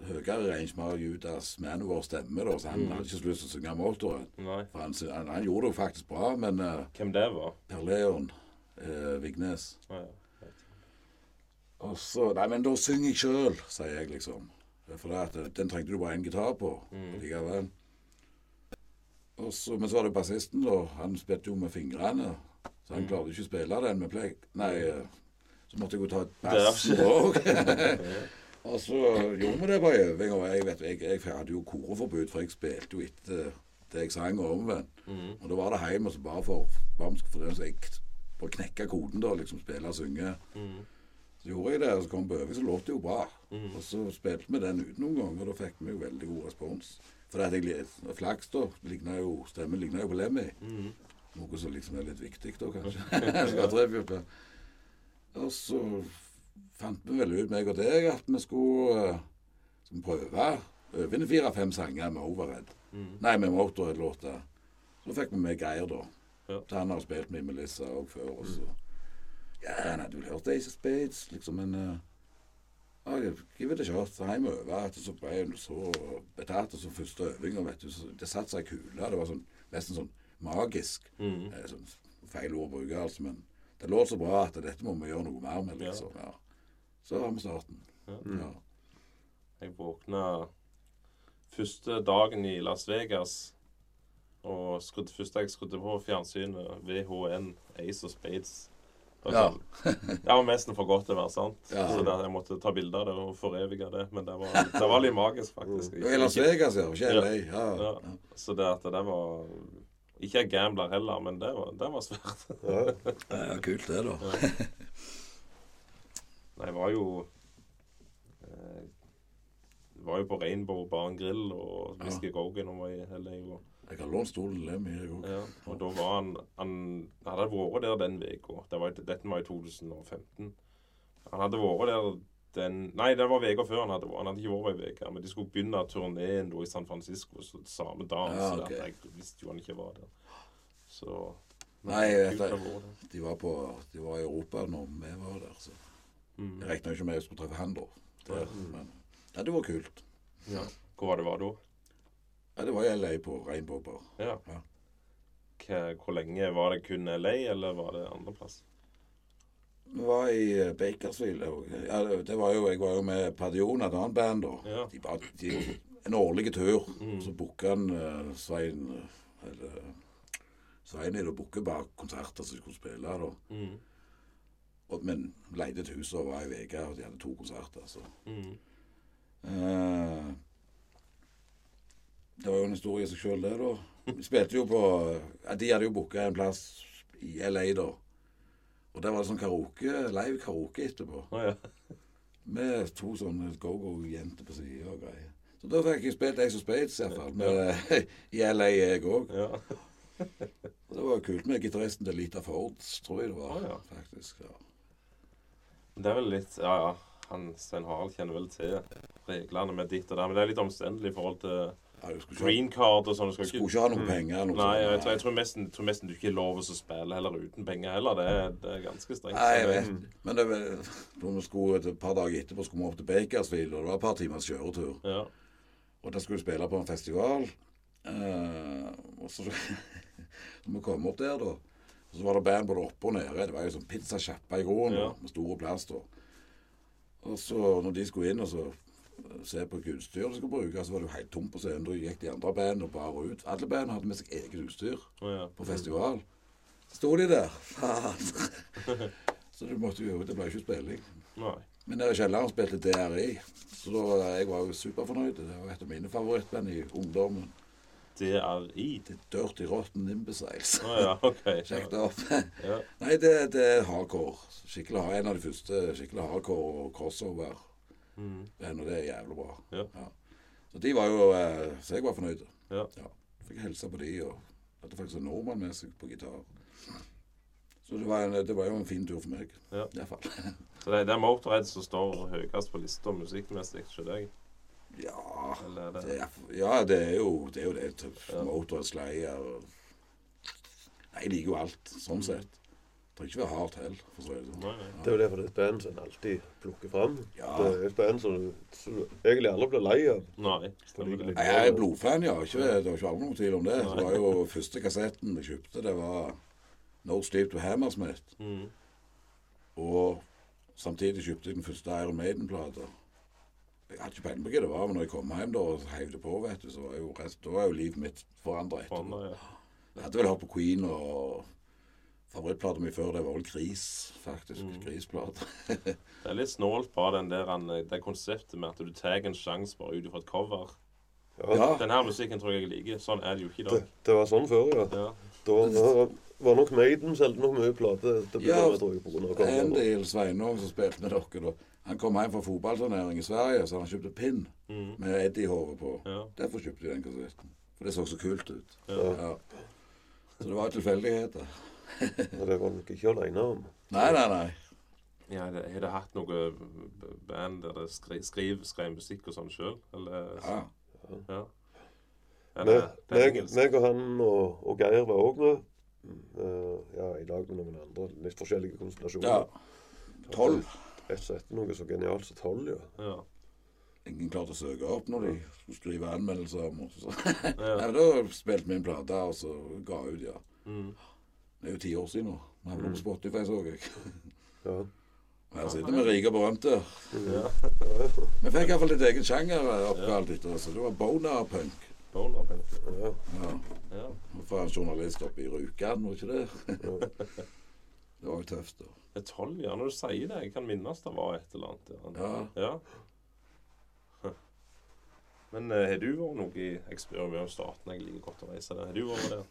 høyere range med Judas Manowar stemme, da, så han Mm. hadde ikke så lyst til å synge Motoren. For han, han, han gjorde det jo faktisk bra, men uh, Hvem det var? Per Leon uh, Vignes Ah, ja. Og så Nei, men da synger jeg sjøl, sier jeg liksom. For det at, den trengte du bare én gitar på Mm. likevel. Og så, men så var det bassisten, da. Han spilte jo med fingrene. Så han Mm. klarte ikke å spille den med plek. Nei, eh, så måtte jeg jo ta et bass òg. og så gjorde vi det på øving. Og jeg, vet, jeg, jeg hadde jo koreforbud, for jeg spilte jo etter det jeg sang og omvendt. Mm. Og da var det hjemme så bare for, bare for det, så jeg bare knekka koden, da. Liksom spille og synge. Mm. Så gjorde jeg det, og så kom på øving, så låt det jo bra. Mm. Og så spilte vi den ut noen ganger, og da fikk vi jo veldig god respons. For det at jeg flaks, da. ligner jo, Stemmen ligner jo på Lemmy. Mm. Noe som liksom er litt viktig, da, kanskje. Og så fant vi vel ut, meg og deg, at vi skulle, eh, skulle prøve øve inn fire-fem sanger med Overhead. Mm. Nei, med Motorhead-låter. Så fikk vi med Geir, da. Ja. Så han har spilt med Melissa òg før. Og så Ja, han hadde vel hørt Ace of Spades, liksom, men uh, ja, Give it a shot. Så heim og øve. Så ble hun så betatt. Og så første øvinga, vet du, så det satte seg i kula. Det var sånn, nesten sånn magisk. Mm. Eh, sånn, feil ord å bruke, altså, men det lå så bra at dette må vi gjøre noe mer med, liksom. Ja. Så har vi starten. Ja. Ja. Jeg våkna første dagen i Las Vegas. Og skrudde, første jeg skrudde på fjernsynet, VHN, Ace of Spades. Var Ja. Det var nesten for godt til å være sant. Ja. Så der, jeg måtte ta bilde av det og forevige det. Men det var, det var litt magisk, faktisk. Var I Las Vegas, ja. Ikke Ja. LA. Ja. Ja. Så det at det var Ikke jeg gambler heller, men det var, det var svært. Ja. ja. Kult det, da. Nei, jeg var jo eh, var jo på Rainbow Bar Grill og Whisky Gogan og var i LA. Og, Jeg har lånt stolen til Lemmy, jeg òg. ja, og da var han Han hadde vært der den uka. Det dette var i 2015. Han hadde vært der den Nei, det var uka før han hadde vært. Han hadde ikke vært ei uke. Men de skulle begynne turneen i San Francisco så samme dag. Ja, Så jeg visste jo han ikke var der. Så Nei, jeg vet det. De var, på, de var i Europa når vi var der. Så Mm. jeg regna ikke med jeg skulle treffe han da. Der, men ja, det var kult. Ja. Hvor var det var da? Ja, Det var i LA på Rainbow Bar. Ja. Ja. Hvor lenge var det kun LA, eller var det andreplass? Vi var i Bakersville. Ja, det- var jo, jeg var jo med Padion, et annet band, da. Ja. De var, de, en årlig tur. Mm. Så booka han uh, Svein eh, eller Svein og booka bare konserter som de skulle spille. da. Mm. Og, men leide et hus og var i uke, og de hadde to konserter. så... Mm. Eh, det var jo en historie i seg sjøl, det, da. Vi spilte jo på ja, De hadde jo booka en plass i LA, da. Og der var det sånn karaoke, live karaoke etterpå. Å ja. Med to sånne go-go-jenter på sida og greier. Så da fikk jeg spilt Ace of Spades, iallfall. I LA, jeg òg. Og det var kult med gitaristen til Lita Fords, tror jeg det var. Å, ja. faktisk. Ja. Det er vel litt Ja, ja. Han, Svein Harald kjenner vel til reglene med ditt og der, men det er litt omstendelig i forhold til Green card og sånn. Du skal skulle ikke ha noe Mm. penger. Noe Nei, jeg tror, jeg tror nesten, tror nesten du ikke er lov å spille heller uten penger heller. Det det er ganske strengt. Nei, jeg vet. Men det, vi skulle, et par dager etterpå skulle vi opp til Bakersfield, og det var et par timers kjøretur. Ja. Og da skulle vi spille på en festival. Eh, og så så vi kom opp der, da. Og så var det band både oppe og nede. Det var jo sånn pizzasjappa i gården Ja. med store plass. da. Og så når de skulle inn og så se på utstyr de skulle bruke, så var det jo helt tomt på scenen. Da gikk de andre bandene bare ut. Alle bandene hadde med seg eget utstyr oh, ja. på festival. Så sto de der. Faen. så du måtte jo Det ble ikke spilling. Nei. Men nede i kjelleren spilte DRI, så da, jeg var jo superfornøyd. Det var et av mine favorittband i ungdommen. DRI. Det er Dirty Rotten Imbeciles. Oh, ja, OK. Sjekk det opp. Ja. Nei, det, det er hardcore. Skikkelig En av de første skikkelig hardcore og crossover. Mm. Og det er jævlig bra. Ja. Så de var jo eh, Så jeg var fornøyd. Ja. Fikk hilse på de, og hadde faktisk en nordmann med seg på gitar. Så det var, en, det var jo en fin tur for meg. Ja. I hvert fall. Så det, det er Motorhead som står høyest på lista musikkmessig, ikke deg? Ja er det det er, ja, det er jo det. Er jo det. Ja. Motorhead, Slayer Nei, jeg liker jo alt, sånn sett. Trenger ikke være hardt heller, for å si det sånn. Nei, nei. Det er jo derfor det er et band som en alltid plukker fram. Ja. Det er et band som du, som egentlig aldri blir lei av. Nei. Nei, Jeg er blodfan, ja. Ikke, det var ikke aldri noen tvil om det. Det var jo første kassetten jeg kjøpte, det var No Sleep to Hammersmith. Mm. Og samtidig kjøpte jeg den første Iron Maiden-plata. Jeg hadde ikke peiling på hva det var, men når jeg kom hjem da og heiv det på, vet du, så var jo, rest, da var jo livet mitt forandra etterpå. Jeg hadde vel hørt på Queen, og favorittplata mi før det var vel Gris, faktisk. Mm. Grisplate. Det er litt snålt på den der, han, det konseptet med at du tar en sjanse bare ut ifra et cover. Ja. Den her musikken tror jeg jeg liker. Sånn er det jo ikke i Det, dag. det var sånn før, ja. Ja. Da var, var nok Maiden solgte nok mye plate. Det ble Ja, det, En del Sveinung som spilte med dere da. Han kom hjem fra fotballturnering i Sverige, så han kjøpte pinn Mm. med Eddie-håret på. Ja. Derfor kjøpte de den kassetten. For det så så kult ut. Ja. Ja. Så det var tilfeldigheter. Og det var nok ikke aleine om. Nei, nei, nei. Ja, det- Har dere hatt noe band der dere skri, skriver, skrev musikk og sånn sjøl? Eller Ja. Ja. Eller, Meg, meg, meg og han og, og Geir var òg med. Uh, ja, i lag med noen andre. Litt forskjellige konstellasjoner. ja. Tolv. Rett og slett noe så genialt som tolv, ja. Ja. Ingen klarte å søke opp når de skulle skrive anmeldelser om oss. Nei, men Da spilte vi en plate, og så ga ut, ja. Mm. Det er jo ti år siden nå. Vi har vel på Spotify, så jeg. ja. Her sitter vi rike og berømte. ja. Vi fikk iallfall litt egen sjanger eh, oppkalt etter oss. Det var boner-punk. Boner, men- ja. Ja. ja. Fra en journalist oppe i Rjukan, var ikke det? Det var jo tøft, da. Er tolv, ja. Når du sier det, jeg kan minnes det var et eller annet. Ja. ja. Men eh, har du vært noe i om staten. Jeg liker godt å reise der. Har du vært der?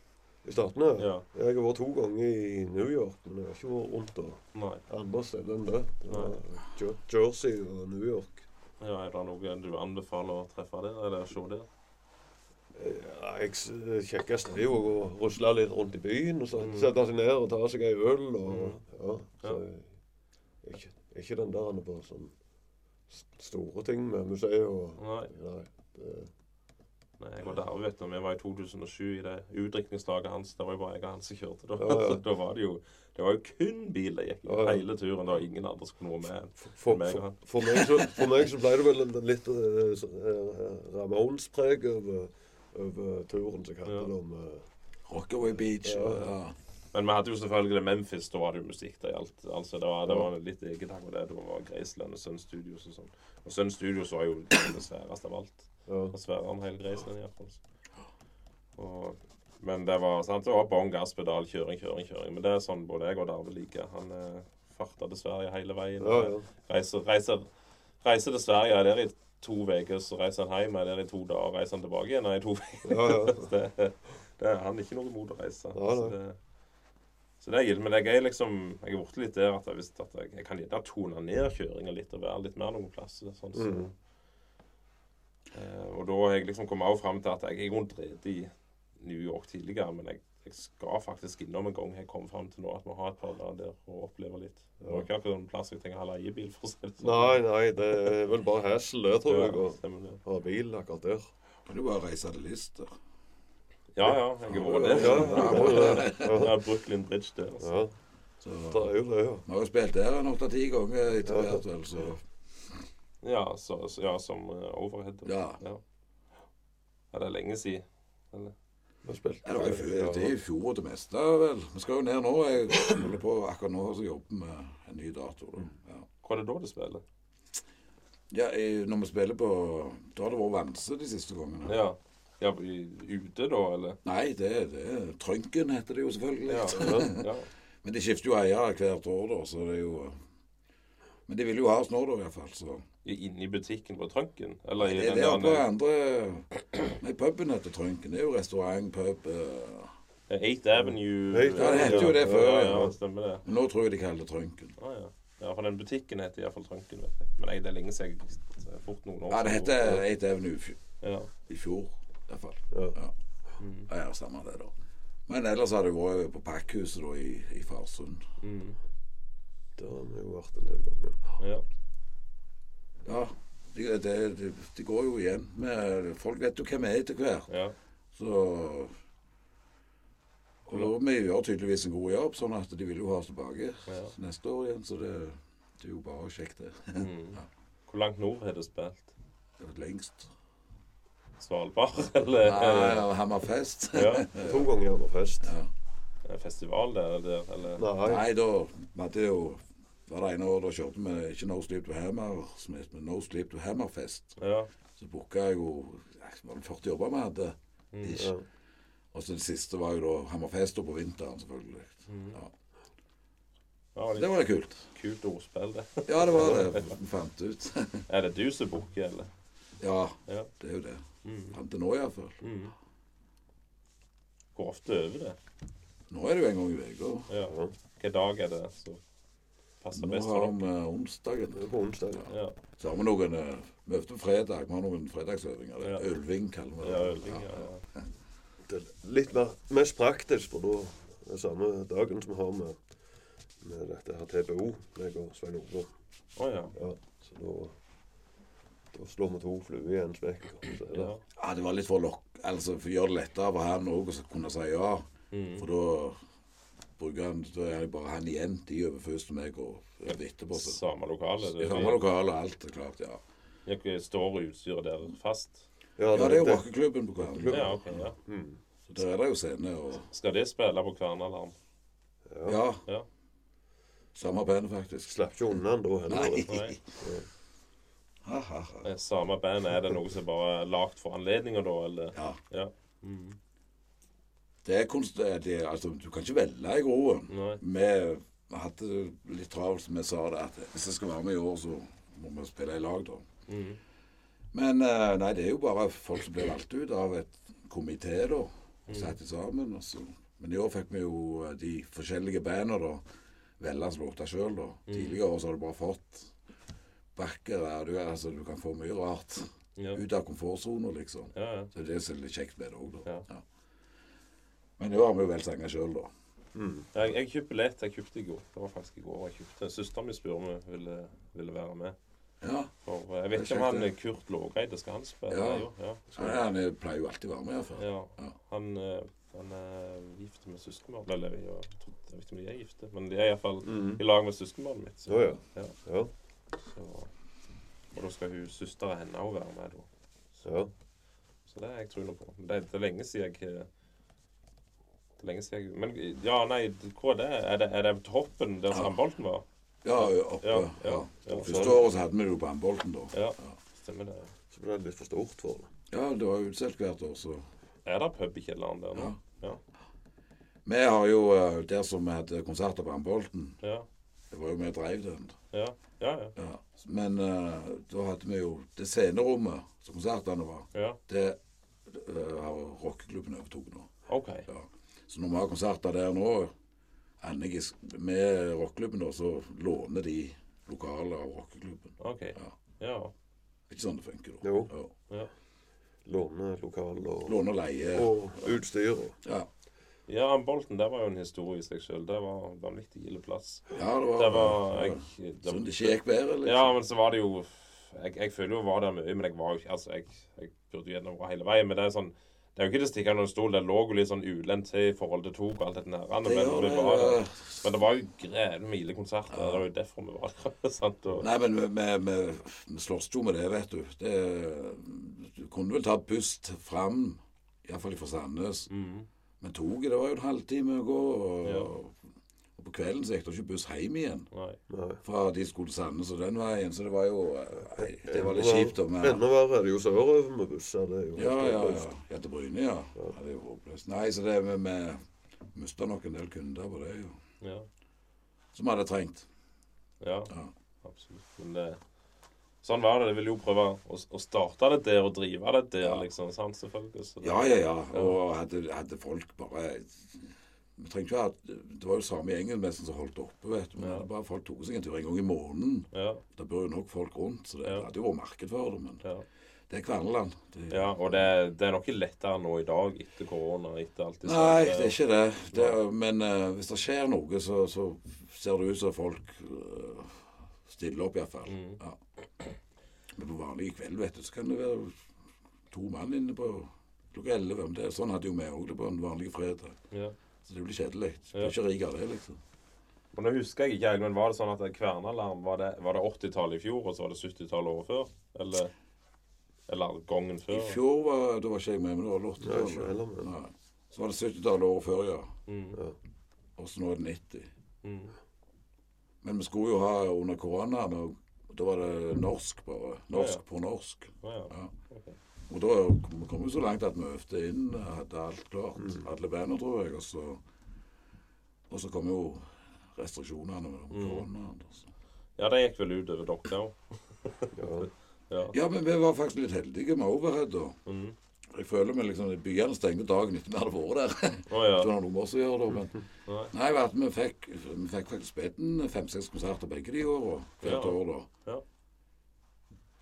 I starten, ja. Jeg har vært to ganger i New York, men jeg har ikke vært rundt og Nei. andre steder enn det. det Jersey og New York. Ja, er det noe du anbefaler å treffe der, eller se der? Ja, jeg kjekkeste kjekkest er jo å rusle litt rundt i byen og så Mm. sette seg ned og ta seg ei øl. Og, Mm. ja, så jeg ikke, ikke den der er på sånn store ting med museet og Nei. Nei. Det, Nei, jeg var der, vet du. Vi var i 2007 i det utdrikningslaget hans. Det var jo bare jeg og han som kjørte. Da, Ja, ja. da var det jo det var jo kun bil det gikk i Ja, ja. hele turen. Det var ingen andre som kunne være med. for, Meg og for, han. for, meg så, for meg så ble det vel en litt uh, Ramones-preg over, over turen som kalte Ja. om uh, Rockaway Beach. Og, ja. Men vi hadde jo selvfølgelig Memphis. Da var det jo musikk der i alt. Altså, det var, det var litt eget takk Det. det. Var Graceland og Sun Studios og sånn. Og Sun Studios var jo det sværeste av alt. Ja. Det var sværere enn hele i iallfall. Og Men det var sant, det var bånn gasspedal, kjøring, kjøring, kjøring. Men det er sånn både jeg og Darve liker. Han eh, farta til Sverige hele veien. Ja, ja. Reiser, reiser, reiser til Sverige, er der i to uker, så reiser han hjem, er der i to dager, reiser han tilbake igjen er i to uker. Ja, det, det er han ikke noe imot å reise. Så det, så det er gildt. Men jeg er liksom Jeg er borte litt der at jeg at jeg, jeg kan gjerne tone ned kjøringa litt og være litt mer noen plasser. Sånn, så. Mm. Eh, og da har jeg liksom kommet av fram til at jeg er rundt drevet i New York tidligere, men jeg, jeg skal faktisk innom en gang jeg kom fram til nå, at vi har et par dager der og opplever litt. Det var ikke akkurat en plass jeg trenger å ha leiebil for å si det sånn. Nei, nei, det er vel bare hassle, tror jeg, og å ha bil akkurat der. Kan du bare reise til Lister? Ja, ja, jeg har vært der. Ja, Brooklyn Bridge der. Altså. ja. Så, Det er jo det, ja. vi har jo spilt der en åtte-ti ganger etter hvert, vel, så Ja, så, så, ja, som eh, overhead. Ja. ja. Er det lenge siden. Eller? Spilt ja, Det var det er i fjor det meste, vel. Vi skal jo ned nå. Jeg holder på akkurat nå og jobber med en ny dato. Da. Ja. Hvor er det da du spiller? Ja, når vi spiller på Da har det vært Vanse de siste gangene. Ja. ja ute da, eller? Nei, det, det er Trønken heter det jo selvfølgelig. Ja. ja. Men de skifter jo eier hvert år, da, så det er jo Men de vil jo ha oss nå, da, iallfall. Så Inne i butikken på Trønken? Eller i det, det er på andre Nei, puben heter Trønken. Det er jo restaurant, pub uh... Eight Avenue Eight Ja, det het jo det før, Ja, ja. ja, stemmer det. Men nå tror jeg de kaller det Trønken. Ah, ja. ja, for den butikken heter iallfall Trønken, vet jeg. Men jeg, det er lenge siden jeg fort noen år Ja, det heter Eight Avenue Ja. i fjor, iallfall. Ja. Ja. Mm. ja, ja, samme det, da. Men ellers har det vært på Pakkhuset da, i, i Farsund. Mm. Der har vi jo vært en del ganger. ja. Ja, det det, de, de går jo igjen. Men Folk vet jo hvem vi er etter hvert. Ja. Så Og vi gjør tydeligvis en god jobb, sånn at de vil jo ha oss tilbake Ja. neste år igjen. Så det, det er jo bare kjekt, det. Mm. Hvor langt nord har du spilt? Det var lengst. Svalbard, eller? Nei, ja, Hammerfest. Ja. To ganger Hammerfest. Ja. Festival der, der eller? Nei. Nei, da vi hadde jo var det ene året da kjørte vi ikke No Sleep to Hammer, men No Sleep to Hammerfest. Ja. Så booka jeg jo det var det 40 jobber vi hadde. Mm. Ja. Og så det siste var jo da Hammerfest på vinteren, selvfølgelig. Mm. Ja. Ja, Det var kult. kult ordspill, det. Ja, det var det vi fant ut. Er det du som booker, eller? Ja, Ja. det er jo det. Mm. Fram til nå iallfall. Mm. Hvor ofte øver det. Nå er det jo en gang i uka. Ja. Hvilken dag er det som passer Nå har vi onsdagen. Det er på onsdag. Ja. Så har vi noen eh, Vi øvde på fredag. Vi har noen fredagsøvinger. Det er Ja. Ølving, kaller vi det. Ja, ølving, ja. ja. Det er litt mer, mest praktisk, for da er det samme dagen som vi har med, med dette her TBO, meg og Svein Ove. Oh, ja. Ja, så da, da slår vi to fluer i en smekk. Ja. Ja, det var litt for lokk... Altså, for å gjøre det lettere for han òg å kunne si ja. Mm. For da bruker han Da er det bare han igjen. De øver først og meg øver etterpå. Så. Samme lokale? Det, samme lokale og alt er klart, ja. Dere står utstyret der fast? Ja, det er jo rockeklubben på Kværn. Ja, okay, ja. Mm. Så der er det jo scene og Skal det spille på Kvernalarm? Ja. Ja, Ja. samme band, faktisk. Slapp ikke unna den da heller. Nei. Nei. Ha, ha, ha. Eh, Samme band, er det noe som bare er lagd for anledninger, da, eller? Ja. Ja. Mm. Det er. Det, er- altså, du kan ikke velge i groen. Vi hadde det litt travelt, jeg sa det, at hvis jeg skal være med i år, så må vi spille i lag, da. Mm. Men eh, nei, det er jo bare folk som blir valgt ut av et komité, da. Og satt sammen. Altså. Men i år fikk vi jo eh, de forskjellige bandene da velge låter sjøl, da. Tidligere år så har du bare fått backere. Du, altså, du kan få mye rart Ja. ut av komfortsona, liksom. Ja, ja. Så det er det er litt kjekt med det òg, da. Ja. Ja. Men år har vi jo valgt sjøl, da. Mm. Jeg, jeg kjøpte lett. Jeg kjøpte i går. Det var faktisk i går jeg kjøpte. Søsteren min spurte om hun ville, ville være med. Ja. For eh, jeg vet ikke er om han er Kurt Lågeide skal han spille. Ja. Jo, ja. Så han er- pleier jo alltid å være med, iallfall. ja. Ja. Han, eh, han er gift med søskenbarnet Eller jeg, jeg, vet ikke om de er gifte, men de er iallfall Mm. i lag med søskenbarnet mitt. Så, ja. ja. Ja. Så, og da skal hun søstera henne òg være med, da. Så, Så det er jeg troen på. Det, det er lenge siden jeg eh, det er lenge siden Men ja, nei, hva er det? Er det, er det toppen der Ja. Bolten var? Ja, oppe. Ja, Ja, ja, ja. Første året så hadde vi det jo på Bolten, da. Ja, stemmer det. Så ble det litt for stort for det. Ja, det var utsolgt hvert år, så Er det pub i kjelleren der nå? Ja. Vi har jo eh, der som vi hadde konserter på Ambolten, Ja. det var jo vi drev den. Ja, ja. ja. Ja. Men uh, da hadde vi jo det scenerommet som konsertene var, ja. det uh, har rockeklubben overtatt nå. OK. Ja. Så når vi har konserter der nå, Anniges, med rockeklubben, så låner de lokaler av rockeklubben. ok. Ja. Ja. Ikke sånn det funker, da. Jo. Ja. Ja, Låne lokal og, Låne og leie. og utstyr. Og. Ja. ja Bolten, der var jo en historie i seg sjøl. Det var en vanvittig ille plass. ja, det var, Det var jeg, det, Sånn det ikke gikk bedre, liksom. Ja, men så var det jo Jeg, jeg føler jo jeg var der mye, men jeg var jo ikke Altså, jeg, jeg burde jo gjennom hele veien. Men det er sånn Det er jo ikke det stikke under stol. Det lå jo litt sånn ulendt til i forhold til tok og alt dette nære. Men, Det var der. ja. men det var jo grevlig mye konserter. Det var jo derfor vi var der. sant? Og, Nei, men vi, vi, vi, vi slåss jo med det, vet du. Det, du kunne vel tatt buss fram, iallfall fra Sandnes. mm, Men toget, det var jo en halvtime å gå. Og, Ja. Og på kvelden så gikk det ikke buss hjem igjen. nei. Fra de skulle til Sandnes og den veien. Så det var jo eh, Nei, det var litt kjipt. da, men- Enda verre er det jo sørover med busser. Det er jo Ja, ja, ja. Ja, til Bryne, ja. ja. Det er jo håpløst. Nei, så det med, vi mista nok en del kunder på det, jo. Ja. Som vi hadde trengt. ja. Ja. Absolutt. Men det Sånn var det. Jeg ville jo prøve å, å starte det der og drive det der, Ja. liksom. Sant, selvfølgelig. Så det, Ja, ja, ja. Og hadde, hadde folk bare Ha Det var jo samme gjengen nesten som holdt oppe, vet du. Men Ja. bare folk tok seg en tur en gang i måneden. Ja. Det bor jo nok folk rundt, så det Ja. hadde jo vært marked for det. Men ja. det er Kverneland. Det, Ja, og det, det er nok ikke lettere nå i dag etter korona. etter alt det Nei, det er ikke det. det men uh, hvis det skjer noe, så, så ser det ut som folk uh, stiller opp, iallfall. Mm. Ja. Men på vanlig kveld, vet du, så kan det være to mann inne på klokka elleve. Det, sånn hadde jo vi òg det på en vanlig fredag. Så det blir kjedelig. Du Ja. blir ikke rik av det, liksom. Men nå husker jeg ikke men var det sånn at Kvernalarm var det, var det 80-tallet i fjor, og så var det 70-tallet året før? Eller, eller gangen I fjor var, da var ikke jeg med, men det var Nei, ikke heller, 80-tallet. men- Så var det 70-tallet året før, ja. Mm, Og så nå er det 90. mm, Men vi skulle jo ha under koronaen, og da var det norsk bare. Norsk Ja, ja. på norsk. ja, ja. Og da kom kom vi så langt at vi øvde inn, hadde alt klart. Mm. Alle bandene, tror jeg. Og så, og så kom jo restriksjonene med Mm. koronaen. da, ja, det gikk vel ut over dere òg. Ja. Ja. Ja, men vi var faktisk litt heldige med overhead. da. Mm. Jeg føler meg liksom Byene stengte dagen etter vi hadde vært der. Oh, ja. Det var noen år siden, gjør men Nei. Nei, vi fikk, vi fikk faktisk spilt fem-seks konserter begge de åra. Hvert Ja. år, da. Ja.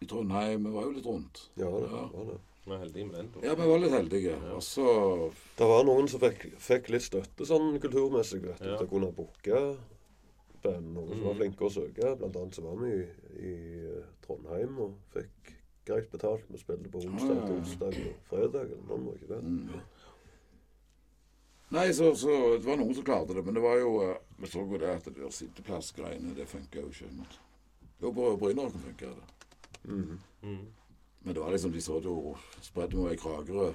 I Trondheim. Vi var jo litt rundt. Ja, det Ja. var det. Vi var heldige med den. Ja, vi var litt heldige. Og så Det var noen som fikk, fikk litt støtte sånn kulturmessig vet du, Ja. til å kunne booke band. Noen som var Mm. flinke å søke. Blant annet så var vi i, i eh, Trondheim og fikk greit betalt. Vi spilte på onsdag, Ah. torsdag og fredag. eller noe, ikke det? mm. Nei, så, så det var noen som klarte det. Men det var jo eh, Vi så jo det at det der sitteplassgreiene, det funka jo ikke. Men jo, på Brynerocken funka det. Mhm. Mm. Men det var liksom, de det jo Spredde meg i Kragerø.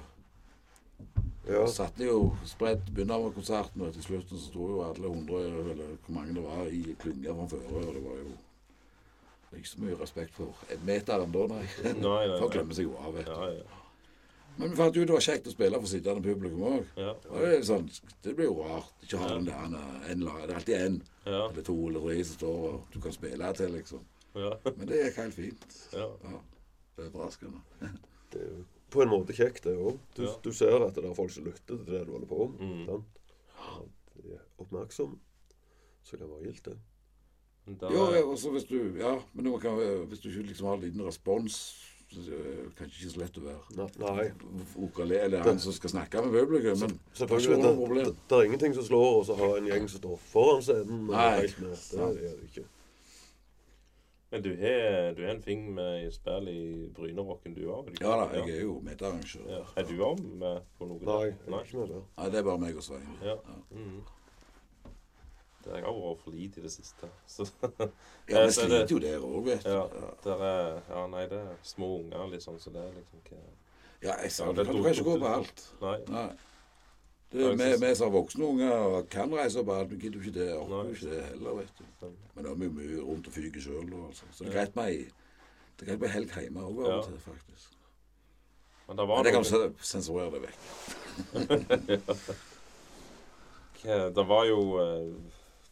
Ja. satt jo spredt begynner med konserten, og til slutten så sto jo alle hundre, eller hvor mange det var, i klynga fra før. Og det var jo ikke så mye respekt for en meter da, nei. Nei, nei, nei. glemmer seg jo av, vet du. Ja, ja. Men vi fant jo det var kjekt å spille for sittende publikum òg. Ja. Det, sånn, det blir jo rart. Ikke ha den der en, Det er alltid en Ja. eller to eller tre som står og du kan spille til, liksom. Ja. Men det gikk helt fint. Ja. Ja. Det er overraskende. Det er jo på en måte kjekt, det òg. Du, Ja. du ser at det er folk som lytter til det du holder på med. Mm. de er oppmerksomme. Så kan det være gildt, det. Da, ja, også hvis du Ja, men kan, hvis du ikke liksom har liten respons, kanskje ikke så lett å være Nei. vokale eller han som skal snakke med publikum. Men det er Det, ikke noe problem. det, det er ingenting som slår oss å ha en gjeng som står foran scenen. Nei. Det, det, Det er det ikke. Men du har, en fing med spill i Brynerocken, du òg? Ja da, jeg er jo medarrangør. Ja. Er du òg med på noe? Nei, der? jeg er ikke med der. Nei, det er bare meg og Svein. Ja. Mm. Det har jeg vært for lite i det siste. Så, Ja, vi så det- sliter jo der òg, vet du. ja, Ja, der er, ja, nei, det er små unger, liksom, så det er liksom ikke ja jeg sa Ja, du kan ikke gå på alt. Nei. Nei. Det, Ja, vi, jeg som voksne unger kan reise på alt, men gidder ikke det. Orker ikke det heller, vet du. Men da er vi mye rundt og fyker sjøl, altså. Så det er greit med ei helg hjemme òg av og til, faktisk. Men det var Men det kan sensurere det vekk. det var jo eh,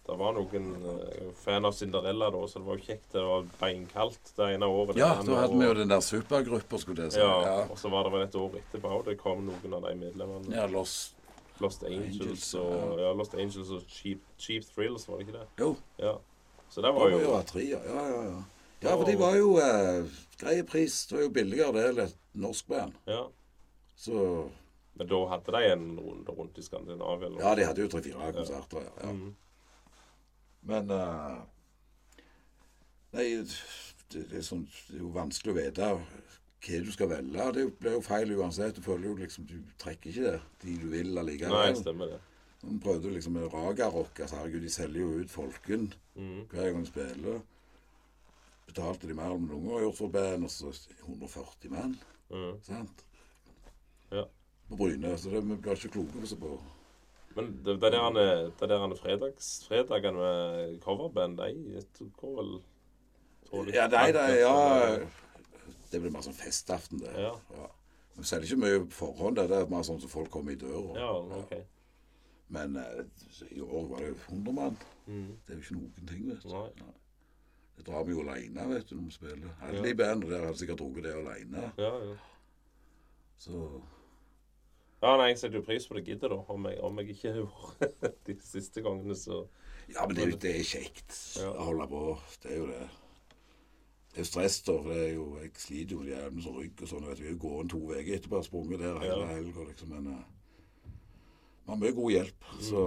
Det var noen eh, fan av Cinderella da, så det var jo kjekt. Det var beinkaldt det ene året. Ja, da hadde vi jo den der supergruppa, skulle jeg si. ja, Ja. Og så var det vel et år etterpå, og det kom noen av de medlemmene. ja, Lost. Lost Angels Angels, og ja, Lost Angels og Cheap, Cheap Thrills, var det ikke det? Jo, Ja. Så det var jo jo tre, ja. Ja, ja, ja. ja, for de var jo eh, greie pris. Det var jo billigere det enn et norsk band. Ja. Så Men da hadde de en runde rundt i Skandinavia? eller? ja, de hadde jo tre-fire konserter, ja. ja. Mm. Men uh, Nei, det, det, er sånn, det er jo vanskelig å vite hva du skal velge. Det blir jo feil uansett. Du føler jo liksom Du trekker ikke det de du vil Nei, allikevel. stemmer det. Vi prøvde liksom med Raga-rock. Altså, herregud, de selger jo ut folken Mm. hver gang de spiller. Betalte de mer enn noen gang gjort for band, og så 140 mann. Mm. Sant? Ja. På Bryne. Så det, vi blir ikke kloke på. Men det, det der, det der fredags, fredagene med coverband, de går vel Ja, nei, det er Ja. Det blir mer sånn festaften, det. Ja. Vi selger ikke mye på forhånd. Det er mer sånn som folk kommer i døra. Ja, ok. Men eh, i år var det jo 100 mann. Mm. Det er jo ikke noen ting, vet du. Det drar vi jo alene, vet du, når vi spiller. Alle Ja. i bandet der hadde sikkert drukket det alene. Ja, ja. Så Ja, nei, jeg setter jo pris på det giddet, da. Om jeg, om jeg ikke har vært de siste gangene, så Ja, men det det er kjekt Ja. å holde på. Det er jo det. Det er jo stress, da. For det er jo, jeg sliter jo med jævlig sånn rygg og sånn. vet du. Jeg går en to uker etterpå og sprunget der hele Ja. helga, liksom. Men uh, vi har mye god hjelp. Så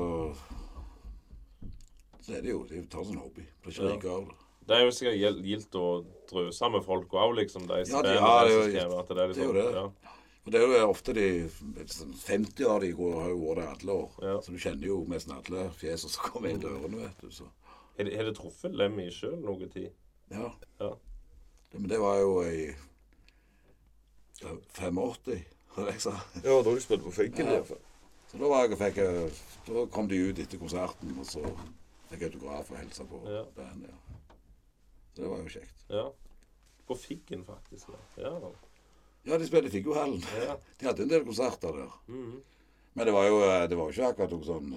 så er det jo. Det tar sånn hobby. Blir ikke rik av det. Det er jo sikkert gildt å drøse med folk òg, liksom. De Ja, de, ja, det er jo- det er litt det er jo sånn, det. Ja. Og det er jo ofte de sånn 50 av de går, har jo vært der alle år. Ja. Så du kjenner jo nesten alle fjesene som kommer inn dørene, vet du. Så. Har du truffet Lemmy sjøl noe tid? Ja. Ja. Det, men det var jo i 85, som jeg sa. Ja, da du de spilt på Figgen Ja. iallfall. Så da, var jeg, fikk jeg, da kom de ut etter konserten, og så fikk jeg autograf og hilse på Ja. bandet. Ja. Så det var jo kjekt. Ja. På Figgen, faktisk. Ja. ja. Ja, de spilte i Figgjohallen. ja. De hadde en del konserter der. Mhm. Men det var jo eh, det var ikke akkurat noe sånn